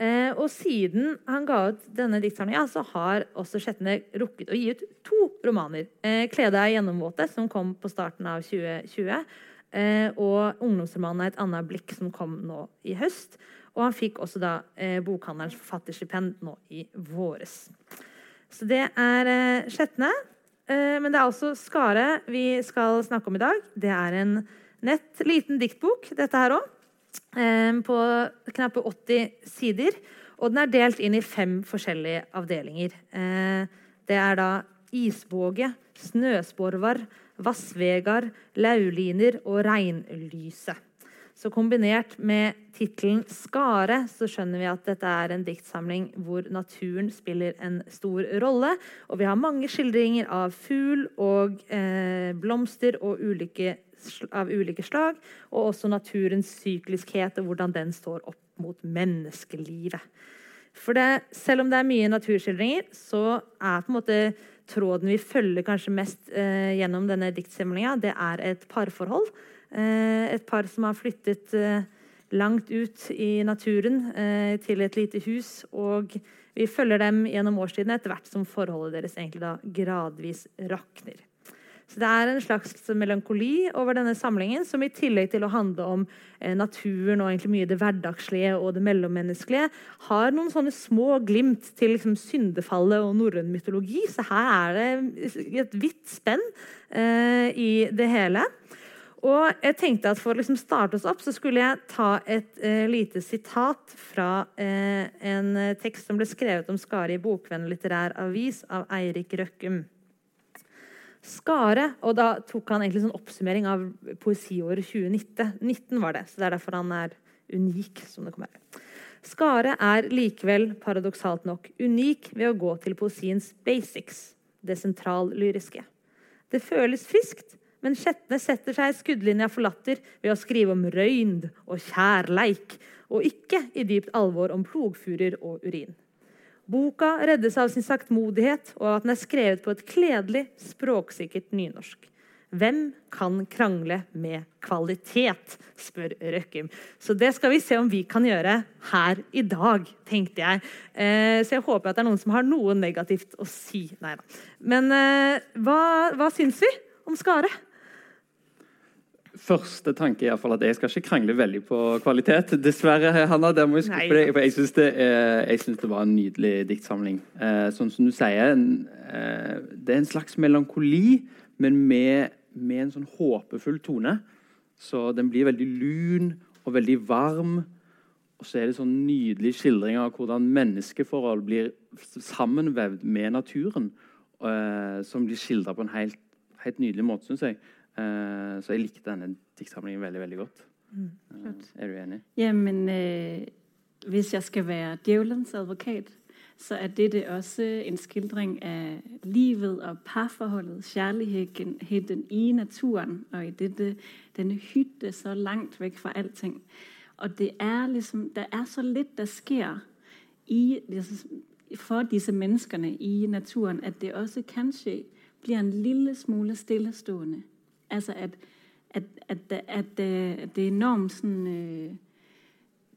Eh, og siden han ga ut denne diktsamlinga, så har også Skjetne rukket å gi ut to romaner. Eh, 'Kle deg gjennomvåte', som kom på starten av 2020. Eh, og ungdomsromanen 'Et annet blikk', som kom nå i høst. Og han fikk også da eh, bokhandelens forfatterstipend nå i våres. Så det er eh, Skjetne. Eh, men det er også Skare vi skal snakke om i dag. Det er en nett liten diktbok, dette her òg. Eh, på knappe 80 sider. Og den er delt inn i fem forskjellige avdelinger. Eh, det er da isvåge, snøsporvar, vassvegar, lauliner og regnlyse. Så kombinert med tittelen 'Skare' så skjønner vi at dette er en diktsamling hvor naturen spiller en stor rolle. Og vi har mange skildringer av fugl og eh, blomster og ulike, av ulike slag. Og også naturens sykliskhet og hvordan den står opp mot menneskelivet. For det, selv om det er mye naturskildringer, så er på en måte tråden vi følger kanskje mest eh, gjennom denne diktsamlinga, et parforhold. Eh, et par som har flyttet eh, langt ut i naturen eh, til et lite hus. Og vi følger dem gjennom årstidene etter hvert som forholdet deres egentlig da gradvis rakner. Så det er en slags melankoli over denne samlingen, som i tillegg til å handle om naturen og egentlig mye det hverdagslige og det mellommenneskelige, har noen sånne små glimt til liksom, syndefallet og norrøn mytologi. Så her er det et vidt spenn eh, i det hele. Og jeg tenkte at For å liksom starte oss opp så skulle jeg ta et eh, lite sitat fra eh, en tekst som ble skrevet om Skare i Bokvenn litterær avis av Eirik Røkkum. Skare, og da tok han egentlig sånn oppsummering av poesiåret 2019. 19 var det, så det er derfor han er unik. som det kommer. Skare er likevel paradoksalt nok unik ved å gå til poesiens basics, det sentrallyriske. Det føles friskt, men skjettene setter seg i skuddlinja for latter ved å skrive om røynd og kjærleik, og ikke i dypt alvor om plogfurer og urin. Boka reddes av sin saktmodighet og at den er skrevet på et kledelig, språksikkert nynorsk. Hvem kan krangle med kvalitet, spør Røkkum. Så det skal vi se om vi kan gjøre her i dag, tenkte jeg. Eh, så jeg håper at det er noen som har noe negativt å si. Nei da. Men eh, hva, hva syns vi om Skare? Første tanke er i hvert fall at jeg skal ikke krangle veldig på kvalitet. Dessverre, Hanna. der må jeg skuffe deg, for Jeg syns det, det var en nydelig diktsamling. Eh, sånn som du sier, eh, det er en slags melankoli, men med, med en sånn håpefull tone. Så den blir veldig lun og veldig varm. Og så er det sånn nydelige skildringer av hvordan menneskeforhold blir sammenvevd med naturen. eh, som blir skildra på en helt, helt nydelig måte, syns jeg. Eh, så jeg likte denne diktsamlingen veldig veldig godt. Eh, er du enig? Ja, men hvis jeg skal være djevelens advokat, så er dette også en skildring av livet og parforholdet, kjærligheten i naturen, og i dette, denne hytte så langt vekk fra alting. Og det er liksom, der er så litt der sker i, for disse menneskerne i naturen, at det også kanskje blir en lille smule stillestående. Altså at, at, at, at, at det er enormt sånn Øh,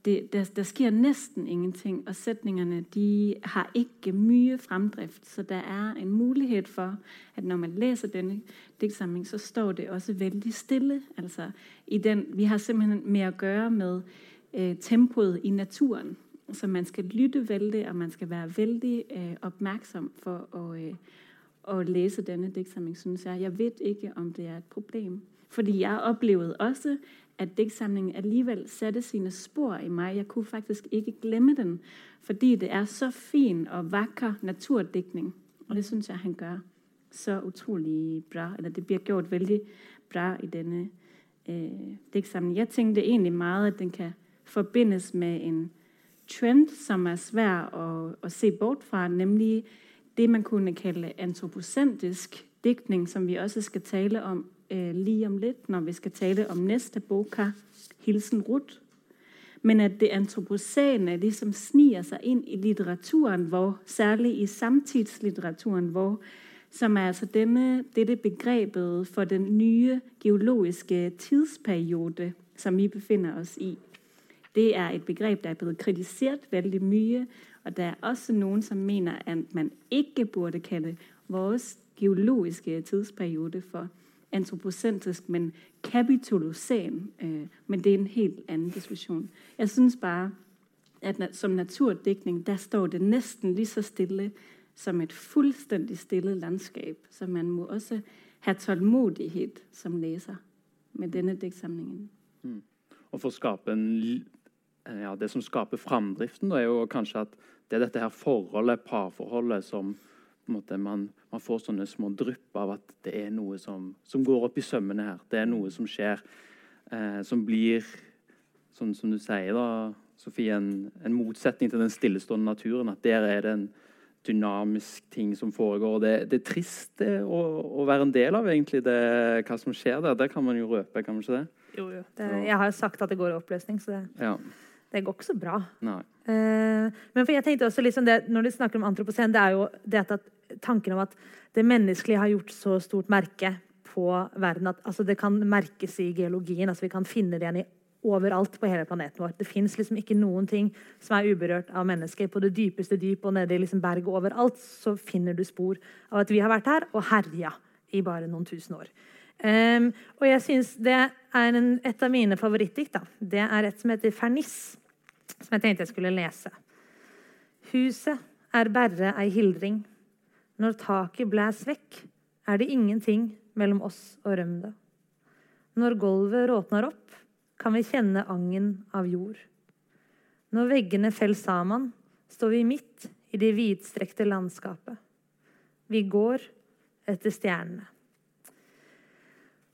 det, der, der sker næsten ingenting, og sætningerne de har ikke mye fremdrift. Så der er en mulighet for, at når man læser denne diktsamling, så står det også veldig stille. Altså, den, vi har simpelthen med å gjøre med eh, tempoet i naturen. Så man skal lytte veldig, og man skal være veldig eh, oppmerksom for å øh, at læse denne digtsamling, synes jeg. Jeg vet ikke, om det er et problem. Fordi jeg opplevde også, at diktsamlingen alligevel satte sine spor i meg. Jeg kunne faktisk ikke glemme den, fordi det er så fin og vakker naturdiktning. Og det synes jeg, han gjør så utrolig bra. Eller det blir gjort veldig bra i denne eh, diktsamlingen. Jeg tenkte egentlig mye at den kan forbindes med en trend, som er svær å, å se bort fra, nemlig det, man kunne kalle antroposentisk diktning, som vi også skal tale om eh, lige om litt når vi skal tale om neste boka, Hilsen Ruth. Men at det antroposene liksom sniger seg inn i litteraturen, vår, særlig i samtidslitteraturen, vår, som er altså denne, dette begrepet for den nye geologiske tidsperiode, som vi befinner oss i. Det er et begreb, der er blevet kritisert veldig mye, og der er også nogen, som mener, at man ikke burde kalde vores geologiske tidsperiode for antropocentrisk, men kapitolocen. Øh, men det er en helt anden diskussion. Jeg synes bare, at som naturdækning, der står det næsten lige så stille som et fuldstændig stille landskab. Så man må også have tålmodighed som læser med denne digtsamlingen. Og for å skape en ja, Det som skaper framdriften, da, er jo kanskje at det er dette her forholdet, parforholdet, som måte, man, man får sånne små drypp av at det er noe som, som går opp i sømmene her. Det er noe som skjer, eh, som blir, sånn som du sier, da, Sofie, en, en motsetning til den stillestående naturen. At der er det en dynamisk ting som foregår. Det, det er trist det, å, å være en del av egentlig det, hva som skjer der. Det kan man jo røpe, kan man ikke det? Jo, jo. Det, jeg har jo sagt at det går i oppløsning, så det, Ja. Det går ikke så bra. Nei. Eh, men jeg tenkte også liksom det, Når du snakker om antropocen, det er jo det at tanken om at det menneskelige har gjort så stort merke på verden at altså, det kan merkes i geologien. altså Vi kan finne det igjen i overalt på hele planeten vår. Det fins liksom ikke noen ting som er uberørt av mennesker. På det dypeste dyp og nede i liksom berget overalt så finner du spor av at vi har vært her og herja i bare noen tusen år. Um, og jeg synes det er en, et av mine favorittdikt. da. Det er et som heter 'Ferniss', som jeg tenkte jeg skulle lese. Huset er berre ei hildring. Når taket blæs vekk, er det ingenting mellom oss og rømda. Når gulvet råtner opp, kan vi kjenne angen av jord. Når veggene fell sammen, står vi midt i det vidstrekte landskapet. Vi går etter stjernene.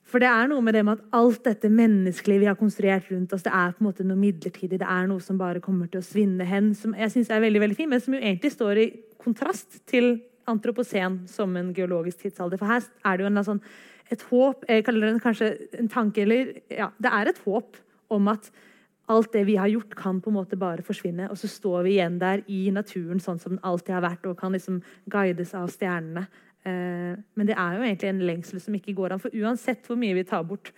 For det er noe med det med at alt dette menneskelige vi har konstruert rundt oss, det er på en måte noe midlertidig. Det er noe som bare kommer til å svinne hen. Som jeg synes er veldig veldig fint, men som jo egentlig står i kontrast til antropocen som en geologisk tidsalder. For her er det jo en, sånn, et håp Jeg kaller det kanskje en tanke eller ja, Det er et håp om at alt det vi har gjort, kan på en måte bare forsvinne. Og så står vi igjen der i naturen sånn som den alltid har vært, og kan liksom guides av stjernene. Eh, men det er jo egentlig en lengsel som ikke går an. For uansett hvor mye vi tar bort,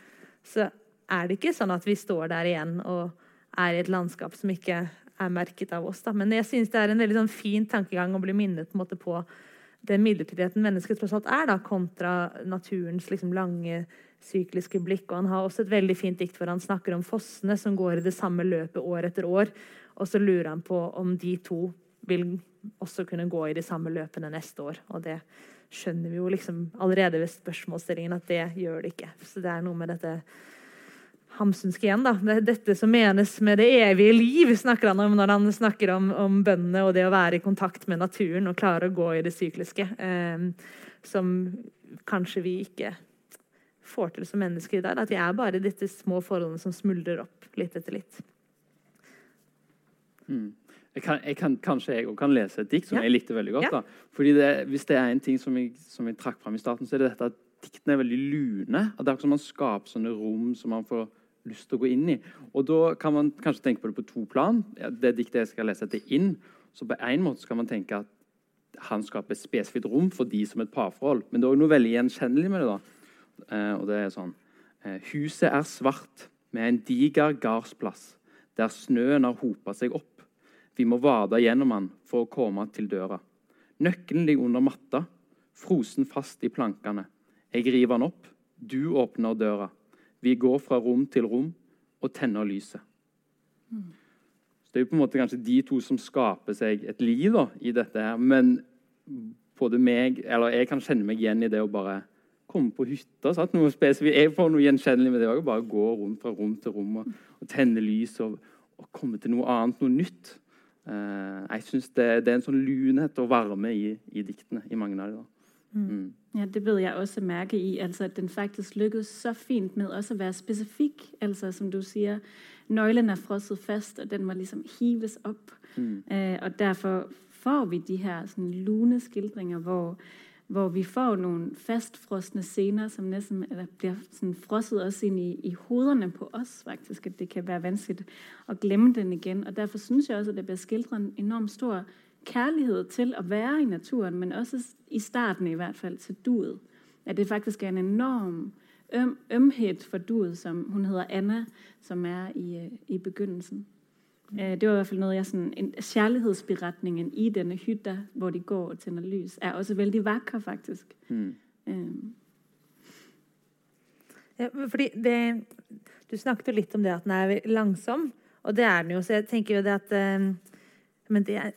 så er det ikke sånn at vi står der igjen og er i et landskap som ikke er merket av oss. Da. Men jeg synes det er en veldig sånn fin tankegang å bli minnet på, på den midlertidigheten mennesket tross alt er, da, kontra naturens liksom, lange sykliske blikk. Og han har også et veldig fint dikt hvor han snakker om fossene som går i det samme løpet år etter år. Og så lurer han på om de to vil også kunne gå i de samme løpene neste år. Og det skjønner vi jo liksom allerede ved spørsmålsstillingen at det gjør det ikke. Så det er noe med dette Hamsunske igjen. da. Det er dette som menes med det evige liv, snakker han om når han snakker om, om bøndene og det å være i kontakt med naturen og klare å gå i det sykliske. Eh, som kanskje vi ikke får til som mennesker i dag. At vi er bare disse små forholdene som smuldrer opp litt etter litt. Mm. Jeg kan, jeg kan, kanskje jeg kan lese et dikt som ja. jeg likte veldig godt. Ja. da. Fordi det, Hvis det er en ting som jeg, som jeg trakk fram i starten, så er det dette at diktene er veldig lune. At det er som man skaper sånne rom som man får lyst til å gå inn i. Og Da kan man kanskje tenke på det på to plan. Det diktet jeg skal lese, heter inn. Så på en måte skal man tenke at han skaper et spesifikt rom for de som et parforhold. Men det er også noe veldig gjenkjennelig med det. da. Eh, og det er sånn eh, Huset er svart med en diger gardsplass der snøen har hopa seg opp. Vi må vade gjennom den for å komme til døra. Nøkkelen ligger under matta, frosen fast i plankene. Jeg river den opp, du åpner døra. Vi går fra rom til rom og tenner lyset. Så Det er jo på en måte kanskje de to som skaper seg et liv da, i dette. her, Men både meg, eller jeg kan kjenne meg igjen i det å bare komme på hytta. Sant? Noe. Jeg får noe gjenkjennelig med det òg. Bare gå rundt fra rom til rom og, og tenne lys og, og, komme til noe annet, noe nytt. Uh, jeg syns det, det, er en sånn lunhet og varme i, i diktene. i mange av dem. Mm. Mm. Ja, Det bør jeg også merke i. altså At den faktisk lykkes så fint med også å være spesifikk. altså Som du sier, nøkkelen er frosset fast, og den må liksom hives opp. Mm. Uh, og Derfor får vi de her sånn lune skildringer hvor hvor vi får noen fastfrosne scener som nesten blir sådan frosset også inn i, i, hodene på oss. faktisk, At det kan være vanskelig å glemme den igjen. og Derfor synes jeg også at det blir skildret en enormt stor kærlighed til å være i naturen, men også i starten i hvert fall til duet. At det faktisk er en enorm øm, ømhet for duet, som hun heter Anna, som er i, i begynnelsen. Øh, det var i hvert fall noe jeg sånn, Kjærlighetsberetningen i denne hytta hvor de går og tenner lys, er også veldig vakker, faktisk. Mm. Um. Ja, fordi det, Du snakket jo litt om det at den er langsom, og det er den jo. Så jeg tenker jo det at um, Men det er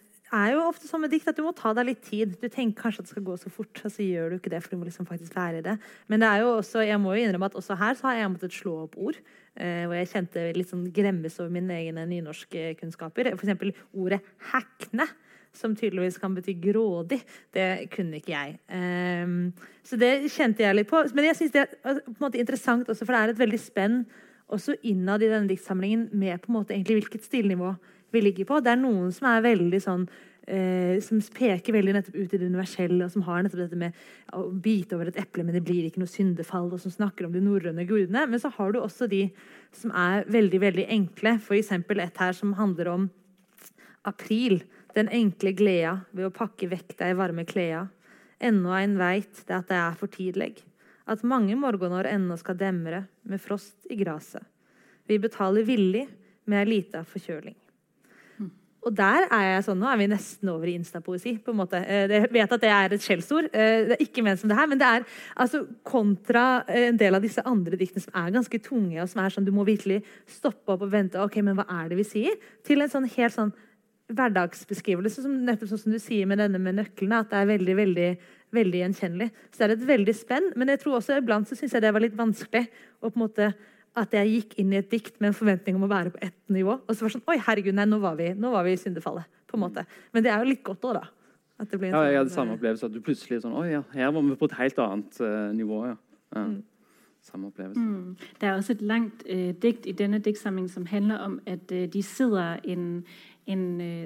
jo ofte sånn med dikt at du må ta deg litt tid. Du tenker kanskje at det skal gå så fort, og så gjør du ikke det. for du må liksom faktisk være i det. Men det er jo også, jeg må jo innrømme at også her så har jeg måttet slå opp ord. Eh, hvor jeg kjente litt sånn gremmes over mine egne nynorskkunnskaper. F.eks. ordet 'hackne' Som tydeligvis kan bety grådig. Det kunne ikke jeg. Um, så det kjente jeg litt på. Men jeg syns det er en måte interessant også, for det er et veldig spenn også innad i denne diktsamlingen med på en måte egentlig hvilket stilnivå vi ligger på. Det er noen som er veldig sånn eh, Som peker veldig nettopp ut i det universelle, og som har nettopp dette med å bite over et eple, men det blir ikke noe syndefall, og som snakker om de norrøne gudene. Men så har du også de som er veldig, veldig enkle. F.eks. et her som handler om april. Den enkle gleda ved å pakke vekk deg varme kleda. Ennå ein veit det at det er for tidleg. At mange morgenår ennå skal demre med frost i graset. Vi betaler villig med ei lita forkjøling. Og der er jeg sånn, Nå er vi nesten over i instapoesi. på en måte. Eh, jeg vet at det er et skjellsord. Eh, det er ikke ment som det her, men det er altså kontra eh, en del av disse andre diktene som er ganske tunge, og som er sånn du må virkelig stoppe opp og vente. ok, men hva er det vi sier? Til en sånn helt sånn hverdagsbeskrivelse, som nettopp sånn som du sier med denne med nøklene, at det er veldig veldig, veldig gjenkjennelig. Så det er et veldig spenn. Men jeg tror også iblant så syns jeg det var litt vanskelig å på en måte at jeg gikk inn i et dikt med en forventning om å være på ett nivå. Og så var det sånn Oi, herregud, nei, nå var vi, nå var vi i syndefallet. på en måte. Men det er jo litt godt òg, da. ja, jeg hadde sånn, samme opplevelse. At du plutselig sånn Oi, ja, her var vi på et helt annet uh, nivå. ja. ja. Mm. Samme opplevelse. Mm. Det er også et langt uh, dikt i denne diktsamlingen som handler om at uh, de sitter en, en,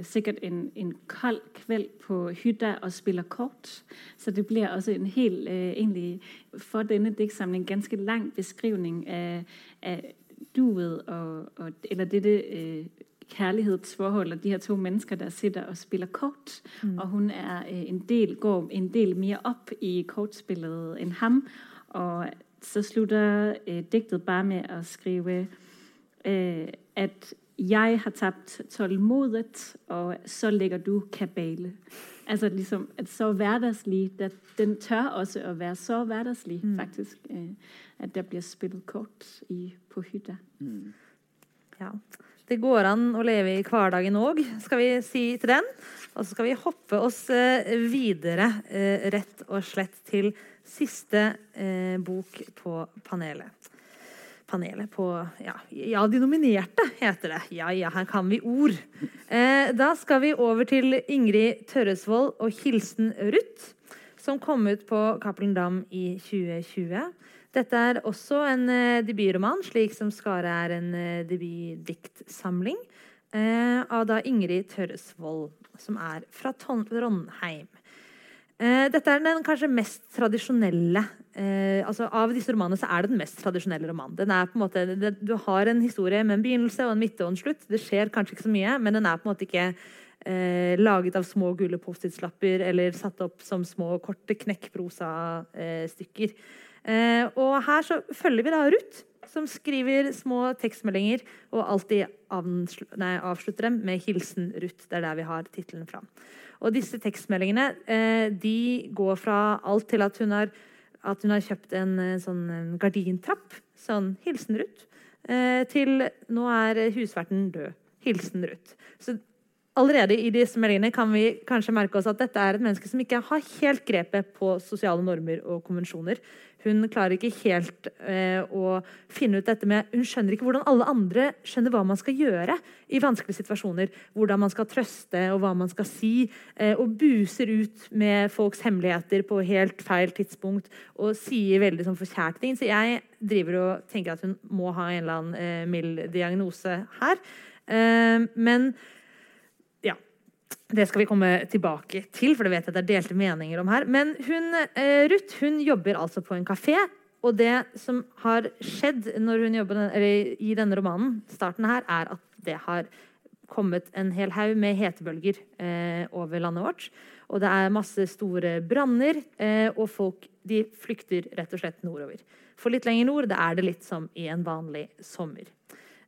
sikkert en, en kald kveld på hytta og spiller kort. Så det blir også en helt, egentlig for denne diktsamlingen ganske lang beskrivning af, af duet, og, og, eller dette øh, kærlighedsforhold og de her to mennesker, der sitter og spiller kort. Mm. Og hun er øh, en del, går en del mere op i kortspillet end ham. Og så slutter øh, digtet bare med at skrive, øh, at jeg har tabt tålmodet, og så lægger du kabale. Altså liksom, at så hverdagslig, at den tør også å være så hverdagslig, mm. faktisk. Eh, at det blir spillet kort i, på hytta. Mm. Ja. Det går an å leve i hverdagen òg, skal vi si til den. Og så skal vi hoppe oss eh, videre, eh, rett og slett til siste bok på panelet panelet på ja, ja, de nominerte, heter det. Ja, ja, her kan vi ord. Eh, da skal vi over til Ingrid Tørresvold og 'Hilsen Ruth', som kom ut på Cappelen Dam i 2020. Dette er også en eh, debutroman, slik som 'Skare' er en eh, debutdiktsamling, eh, av da Ingrid Tørresvold, som er fra Trondheim. Eh, dette er den kanskje mest tradisjonelle eh, altså Av disse romanene så er det den mest tradisjonelle romanen. Den er på en måte, det, du har en historie med en begynnelse og en midte og en slutt. Det skjer kanskje ikke så mye, men den er på en måte ikke eh, laget av små gule Post-It-lapper eller satt opp som små, korte knekkprosa-stykker. Eh, og her så følger vi da Ruth, som skriver små tekstmeldinger og alltid avslutter dem med 'Hilsen Ruth'. Det er der vi har tittelen fra. Og disse tekstmeldingene eh, de går fra alt til at hun har, at hun har kjøpt en, eh, sånn gardintrapp. Sånn 'Hilsen Ruth'. Eh, til 'Nå er husverten død'. Hilsen Ruth. Så allerede i disse meldingene kan vi kanskje merke oss at dette er et menneske som ikke har helt grepet på sosiale normer og konvensjoner. Hun klarer ikke helt eh, å finne ut dette med Hun skjønner ikke hvordan alle andre skjønner hva man skal gjøre i vanskelige situasjoner. Hvordan man skal trøste og hva man skal si. Eh, og buser ut med folks hemmeligheter på helt feil tidspunkt og sier veldig sånn forkjært ting. Så jeg driver og tenker at hun må ha en eller annen eh, mild diagnose her. Eh, men det skal vi komme tilbake til, for det vet jeg det er delte meninger om her. Men hun, eh, Ruth hun jobber altså på en kafé. Og det som har skjedd jobber i denne romanen, starten her, er at det har kommet en hel haug med hetebølger eh, over landet vårt. Og det er masse store branner, eh, og folk de flykter rett og slett nordover. For litt lenger nord det er det litt som i en vanlig sommer.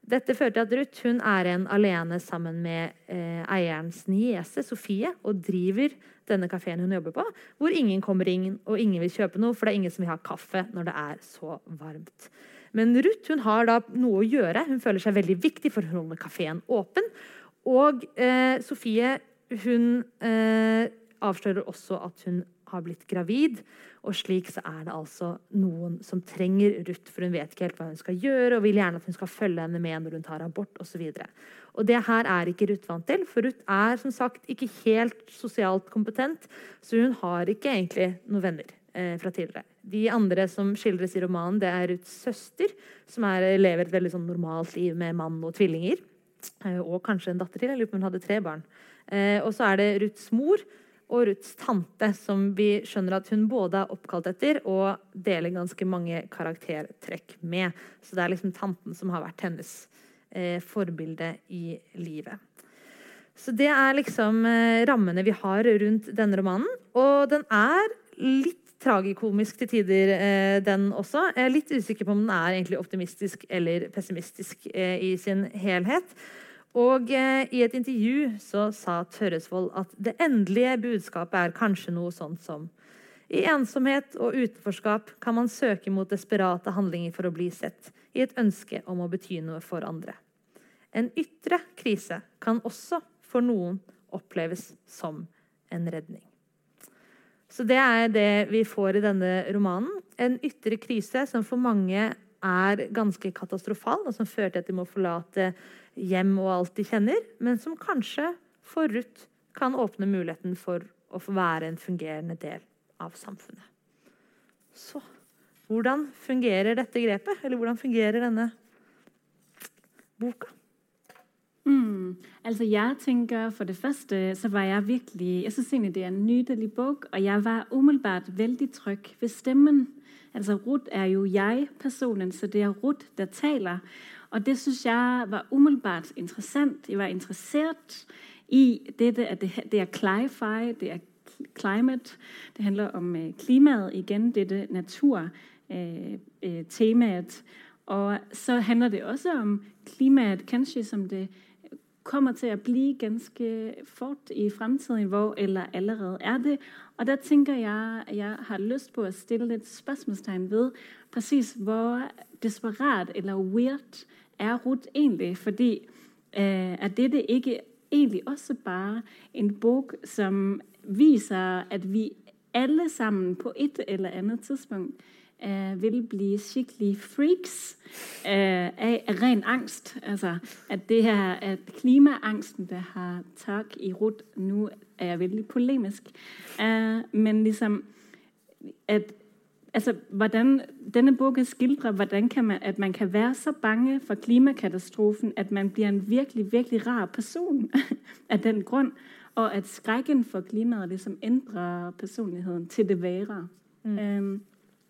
Dette fører til at Ruth er en alene sammen med eh, eierens niese Sofie og driver denne kafeen hun jobber på, hvor ingen kommer inn og ingen vil kjøpe noe, for det er ingen som vil ha kaffe når det er så varmt. Men Ruth har da noe å gjøre. Hun føler seg veldig viktig for å holde kafeen åpen. Og eh, Sofie hun eh, avslører også at hun har blitt gravid. Og slik så er det altså noen som trenger Ruth, for hun vet ikke helt hva hun skal gjøre, og vil gjerne at hun skal følge henne med når hun tar abort osv. Og, og det her er ikke Ruth vant til, for Ruth er som sagt ikke helt sosialt kompetent, så hun har ikke egentlig noen venner eh, fra tidligere. De andre som skildres i romanen, det er Ruths søster, som er, lever et veldig sånn normalt liv med mann og tvillinger. Eh, og kanskje en datter til. Jeg lurer på om hun hadde tre barn. Eh, og så er det Ruths mor, og Ruths tante, som vi skjønner at hun både er oppkalt etter og deler ganske mange karaktertrekk med. Så det er liksom tanten som har vært hennes eh, forbilde i livet. Så det er liksom eh, rammene vi har rundt denne romanen. Og den er litt tragikomisk til tider, eh, den også. Jeg er litt usikker på om den er egentlig optimistisk eller pessimistisk eh, i sin helhet. Og eh, i et intervju så sa Tørresvold at det endelige budskapet er kanskje noe sånt som i ensomhet og utenforskap kan man søke mot desperate handlinger for å bli sett, i et ønske om å bety noe for andre. En ytre krise kan også for noen oppleves som en redning. Så det er det vi får i denne romanen. En ytre krise som for mange er ganske katastrofal, og som fører til at de må forlate hjem og alt de kjenner, men som kanskje for Ruth kan åpne muligheten for å få være en fungerende del av samfunnet. Så hvordan fungerer dette grepet? Eller hvordan fungerer denne boka? Mm, altså jeg tenker For det første så var jeg virkelig Jeg syns egentlig det er en nydelig bok, og jeg var umiddelbart veldig trygg ved stemmen. Altså Ruth er jo jeg-personen, så det er Ruth der taler. Og det syns jeg var umiddelbart interessant. Jeg var interessert i dette at det, det er cli-fi, det er climate. Det handler om uh, klimaet igjen, dette naturtemaet. Uh, uh, og så handler det også om klimaet, kanskje som det kommer til å bli ganske fort i fremtiden, hvor, eller allerede er det. Og der tenker jeg at jeg har lyst på å stille litt spørsmålstegn ved presis hvor desperat eller weird er Ruth egentlig. Fordi øh, er dette ikke egentlig også bare en bok som viser at vi alle sammen på et eller annet tidspunkt øh, vil bli skikkelig freaks eh, av ren angst. Altså, at det her, at klimaangsten der har tak i rot Nå er veldig polemisk. Eh, men liksom at altså, hvordan denne boken skildrer hvordan kan man, at man kan være så bange for klimakatastrofen at man blir en virkelig virkelig rar person av den grunn. Og at skrekken for klimaet liksom endrer personligheten til det verre. Mm. Um,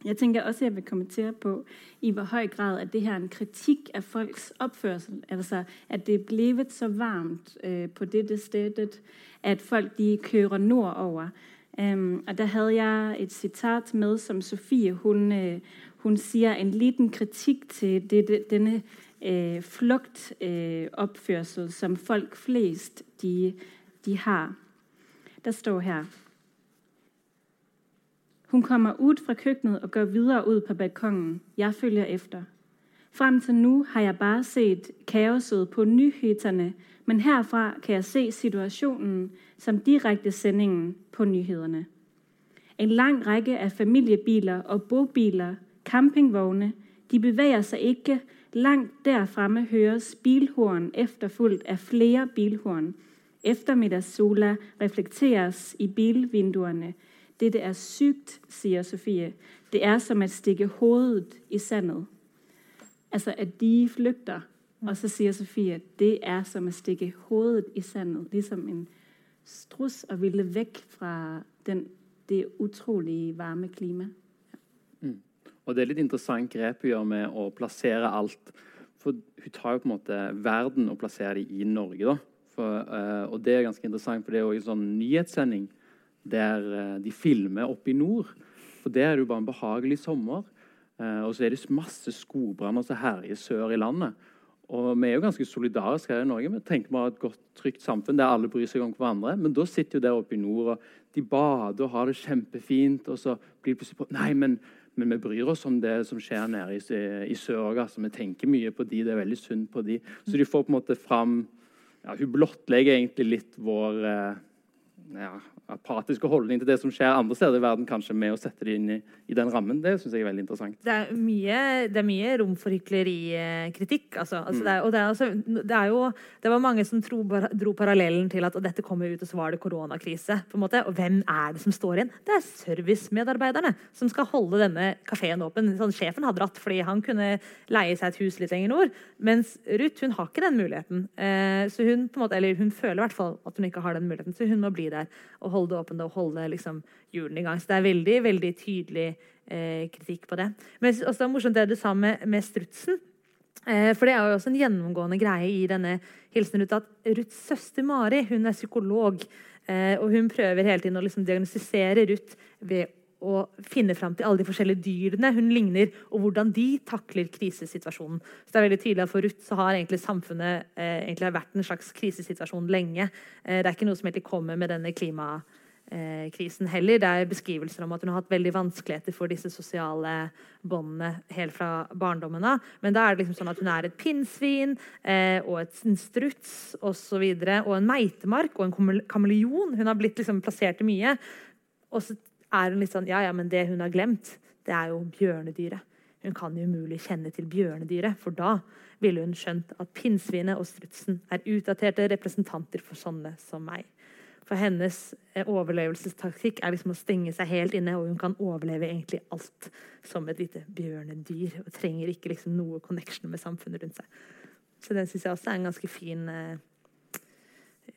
jeg tenker også jeg vil kommentere på i hvor høy grad at det her er en kritikk av folks oppførsel. Altså at det er blitt så varmt øh, på dette stedet at folk de kører nordover. Um, og Der hadde jeg et sitat med som Sofie hun, øh, hun sier en liten kritikk til det, denne uh, fluktoppførsel uh, som folk flest de, de har. Der står her Hun kommer ut fra køkkenet og går videre ut på balkongen. Jeg følger efter. Frem til nå har jeg bare sett kaoset på nyhetene, men herfra kan jeg se situasjonen som direkte sendingen på nyhetene. En lang rekke av familiebiler og bobiler, campingvogne, de beveger seg ikke. Langt der fremme høres bilhorn efterfulgt av flere bilhorn. Eftermiddagssola reflekteres i bilvinduene. Dette er sykt, sier Sofie. Det er som å stikke hodet i sandet. Altså at de flykter. Og så sier Sofie det er som å stikke hodet i sandet. Liksom en struss og ville vekk fra den, det utrolig varme klimaet. Ja. Mm. Og Det er litt interessant grep hun gjør med å plassere alt. For Hun tar jo på en måte verden og plasserer det i Norge. da. For, uh, og Det er ganske interessant, for det er jo en sånn nyhetssending der uh, de filmer oppe i nord. For Der er det jo bare en behagelig sommer. Uh, og så er det masse skogbranner som herjer sør i landet. Og vi er jo ganske solidariske her i Norge. Vi tenker vi har et godt, trygt samfunn der alle bryr seg om hverandre. Men da sitter jo der oppe i nord, og de bader og har det kjempefint. Og så blir det plutselig på Nei, men, men, vi bryr oss om det som skjer nede i, i sør. Altså, vi tenker mye på de, det er veldig synd på de. Så de får på en måte fram ja, Hun blottlegger egentlig litt vår eh, ja, apatiske holdning til det som skjer andre steder i verden, kanskje med å sette det inn i, i den rammen. Det syns jeg er veldig interessant. Det er mye, det er mye rom for hyklerikritikk. Altså. Altså, mm. det, og det, er også, det, er jo, det var mange som tro, dro parallellen til at dette kommer ut, og så var det koronakrise. på en måte. Og hvem er det som står igjen? Det er servicemedarbeiderne som skal holde denne kafeen åpen. Sånn, sjefen hadde dratt fordi han kunne leie seg et hus litt lenger nord. Mens Ruth hun har ikke den muligheten. Eh, så hun, på en måte, eller hun føler i hvert fall at hun ikke har den muligheten, så hun må bli der og holde det åpent og holde liksom, hjulene i gang. Så det er veldig veldig tydelig eh, kritikk på det. Men også det er morsomt det du sa med, med strutsen. Eh, for det er jo også en gjennomgående greie i denne hilsenen Ruth at Ruths søster Mari hun er psykolog. Eh, og hun prøver hele tiden å liksom diagnostisere Ruth ved å finne fram til alle de forskjellige dyrene hun ligner, og hvordan de takler krisesituasjonen. Så det er veldig tydelig at For Ruth så har egentlig samfunnet eh, egentlig vært en slags krisesituasjon lenge. Eh, det er ikke noe som egentlig kommer med denne klimakrisen heller. Det er beskrivelser om at hun har hatt veldig vanskeligheter for disse sosiale båndene helt fra barndommen av. Men da er det liksom sånn at hun er et pinnsvin eh, og et, struts osv. Og, og en meitemark og en kameleon. Hun har blitt liksom plassert i mye. Og så er hun litt sånn Ja, ja, men det hun har glemt, det er jo bjørnedyret. Hun kan jo umulig kjenne til bjørnedyret, for da ville hun skjønt at pinnsvinet og strutsen er utdaterte representanter for sånne som meg. For hennes eh, overlevelsestaktikk er liksom å stenge seg helt inne, og hun kan overleve egentlig alt som et lite bjørnedyr. Og trenger ikke liksom noe connection med samfunnet rundt seg. Så den syns jeg også er en ganske fin eh,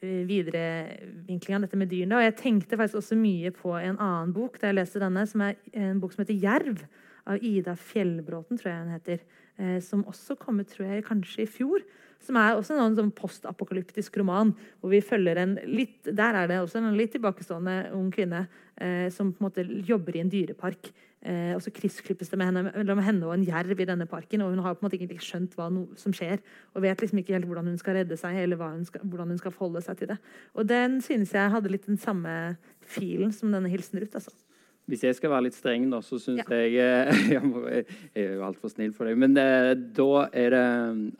viderevinkling av dette med dyrene. Og jeg tenkte faktisk også mye på en annen bok da jeg leste denne, som er en bok som heter 'Jerv', av Ida Fjellbråten, tror jeg hun heter. Eh, som også kom ut, tror jeg, kanskje i fjor. Som er også en sånn postapokalyptisk roman. hvor vi følger en litt, Der er det også en litt tilbakestående ung kvinne eh, som på en måte jobber i en dyrepark. Eh, og så kryssklippes det med henne, mellom henne og en jerv i denne parken. Og hun har på en måte ikke skjønt hva no, som skjer, og vet liksom ikke helt hvordan hun skal redde seg, eller hun skal, hvordan hun skal forholde seg til det. Og den synes jeg hadde litt den samme filen som denne Hilsen Ruth. altså. Hvis jeg skal være litt streng, da, så syns ja. jeg eh, Jeg er jo altfor snill for deg. Men eh, da er det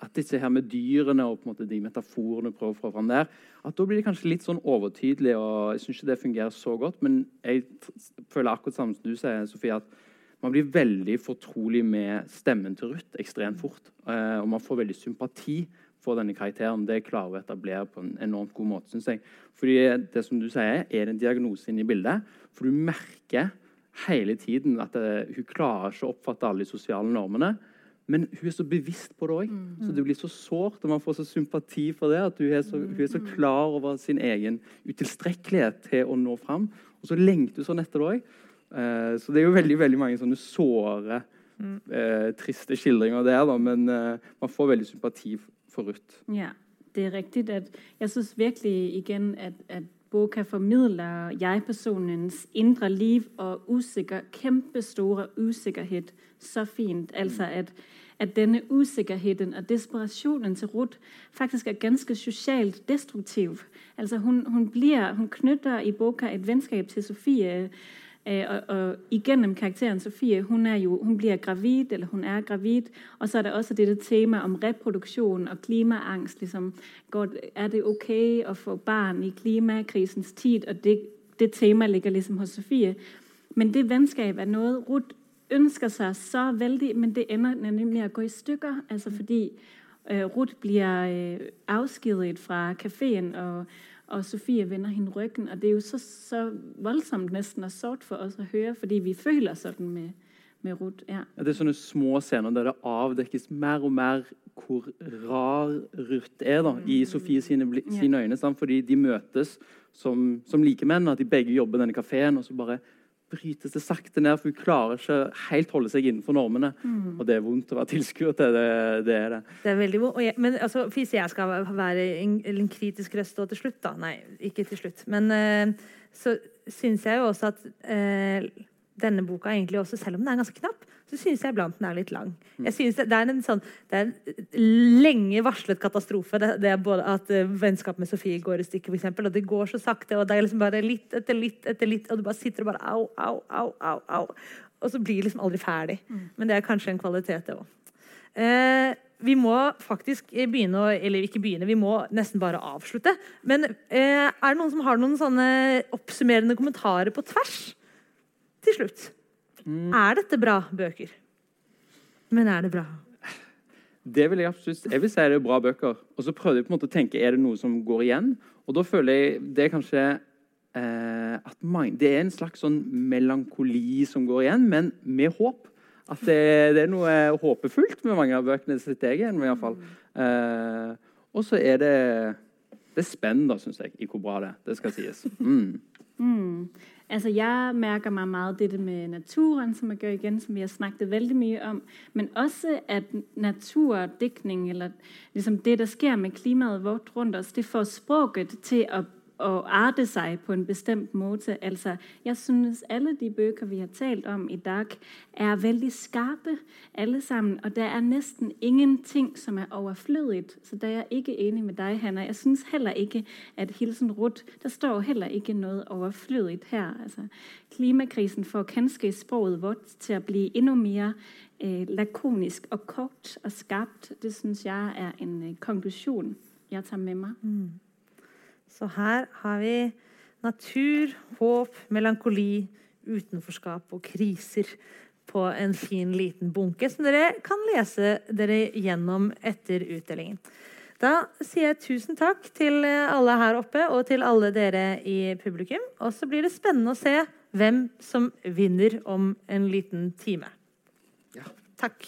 at disse her med dyrene og på en måte de metaforene prøver å få fram der, at da blir det kanskje litt sånn overtydelig. og Jeg syns ikke det fungerer så godt. Men jeg føler akkurat samme som du sier, Sofie, at man blir veldig fortrolig med stemmen til Ruth ekstremt fort. Eh, og man får veldig sympati for denne karakteren. Det klarer å etablere på en enormt god måte, syns jeg. Fordi det som du sier, er en diagnose inne i bildet. For du merker hele tiden at det, eh, hun klarer ikke å oppfatte alle de sosiale normene. Men hun er så bevisst på det òg. Mm. Så det blir så sårt, og man får så sympati for det. At hun er så, hun er så mm. klar over sin egen utilstrekkelighet til å nå fram. Og så lengter hun sånn etter det òg. Uh, så det er jo veldig veldig mange sånne såre, uh, triste skildringer der. Da, men uh, man får veldig sympati for Ruth. Ja, det er riktig. Jeg syns virkelig igjen at, at Boka formidler jeg-personens indre liv og usikker, kjempestore usikkerhet så fint. Altså at, at denne usikkerheten og desperasjonen til Ruth faktisk er ganske sosialt destruktiv. Altså hun, hun, blir, hun knytter i boka et vennskap til Sofie Øh, og, og igennem karakteren Sofie, hun, er jo, hun bliver gravid, eller hun er gravid, og så er der også dette tema om reproduksjon og klimaangst. Liksom, går, er det ok å få barn i klimakrisens tid? Og det, det tema ligger liksom hos Sofie. Men det vennskap er noe Ruth ønsker seg så veldig, men det ender nemlig å gå i stykker. altså fordi uh, Ruth blir uh, avskediget fra kafeen. og og Sofie vender hende ryggen. Og det er jo så, så voldsomt nesten og sårt for oss å høre, fordi vi føler sånn med, med Ruth. Ja. Det er sånne små scener der det avdekkes mer og mer hvor rar Ruth er da, i mm. Sofie sine, sine øyne. Sant? Fordi de møtes som, som likemenn, at de begge jobber i denne kafeen. Og så bare brytes det sakte ned, for hun klarer ikke helt holde seg innenfor normene. Mm. Og det er vondt å være tilskuer til. Det, det, er det. Det er veldig vondt. Jeg, men altså, hvis jeg skal være en, en kritisk røst til slutt, da Nei, ikke til slutt. Men uh, så syns jeg jo også at uh, denne boka egentlig også, selv om den er ganske knapp, så syns jeg iblant den er litt lang. Mm. Jeg synes det, det, er en sånn, det er en lenge varslet katastrofe det, det er både at uh, vennskapet med Sofie går i stykker, f.eks. Og det går så sakte, og det er liksom bare litt etter litt etter litt, og du bare sitter og bare au, au, au, au, au. Og så blir det liksom aldri ferdig. Mm. Men det er kanskje en kvalitet, det òg. Eh, vi må faktisk begynne å Eller ikke begynne, vi må nesten bare avslutte. Men eh, er det noen som har noen sånne oppsummerende kommentarer på tvers? Til slutt. Mm. Er dette bra bøker? Men er det bra? Det vil jeg absolutt Jeg vil si det er bra bøker. Og så prøvde jeg på en måte å tenke er det noe som går igjen. Og da føler jeg det er kanskje eh, at man, det er en slags sånn melankoli som går igjen, men med håp. At det, det er noe håpefullt med mange av bøkene. sitt jeg igjen med, iallfall. Eh, og så er det det er spenn, da, syns jeg, i hvor bra det er. Det skal sies. Mm. Mm. Altså, jeg merker meg meget dette med naturen, som jeg gør igen, som vi har snakket veldig mye om. Men også at naturdikning, eller liksom det, der sker med klimaet vårt rundt oss, det får språket til å å arte seg på en bestemt måte. Altså, jeg synes alle de bøker vi har talt om i dag, er veldig skarpe alle sammen. Og det er nesten ingenting som er overflødig. Så da er jeg ikke enig med deg, Hanna. Jeg synes heller ikke at Hilsen Ruth Der står heller ikke noe overflødig her. Altså, klimakrisen får kanskje språket vårt til å bli enda mer eh, lakonisk og kort og skarpt. Det syns jeg er en eh, konklusjon jeg tar med meg. Mm. Så her har vi natur, håp, melankoli, utenforskap og kriser på en fin, liten bunke som dere kan lese dere gjennom etter utdelingen. Da sier jeg tusen takk til alle her oppe og til alle dere i publikum. Og så blir det spennende å se hvem som vinner om en liten time. Ja. Takk.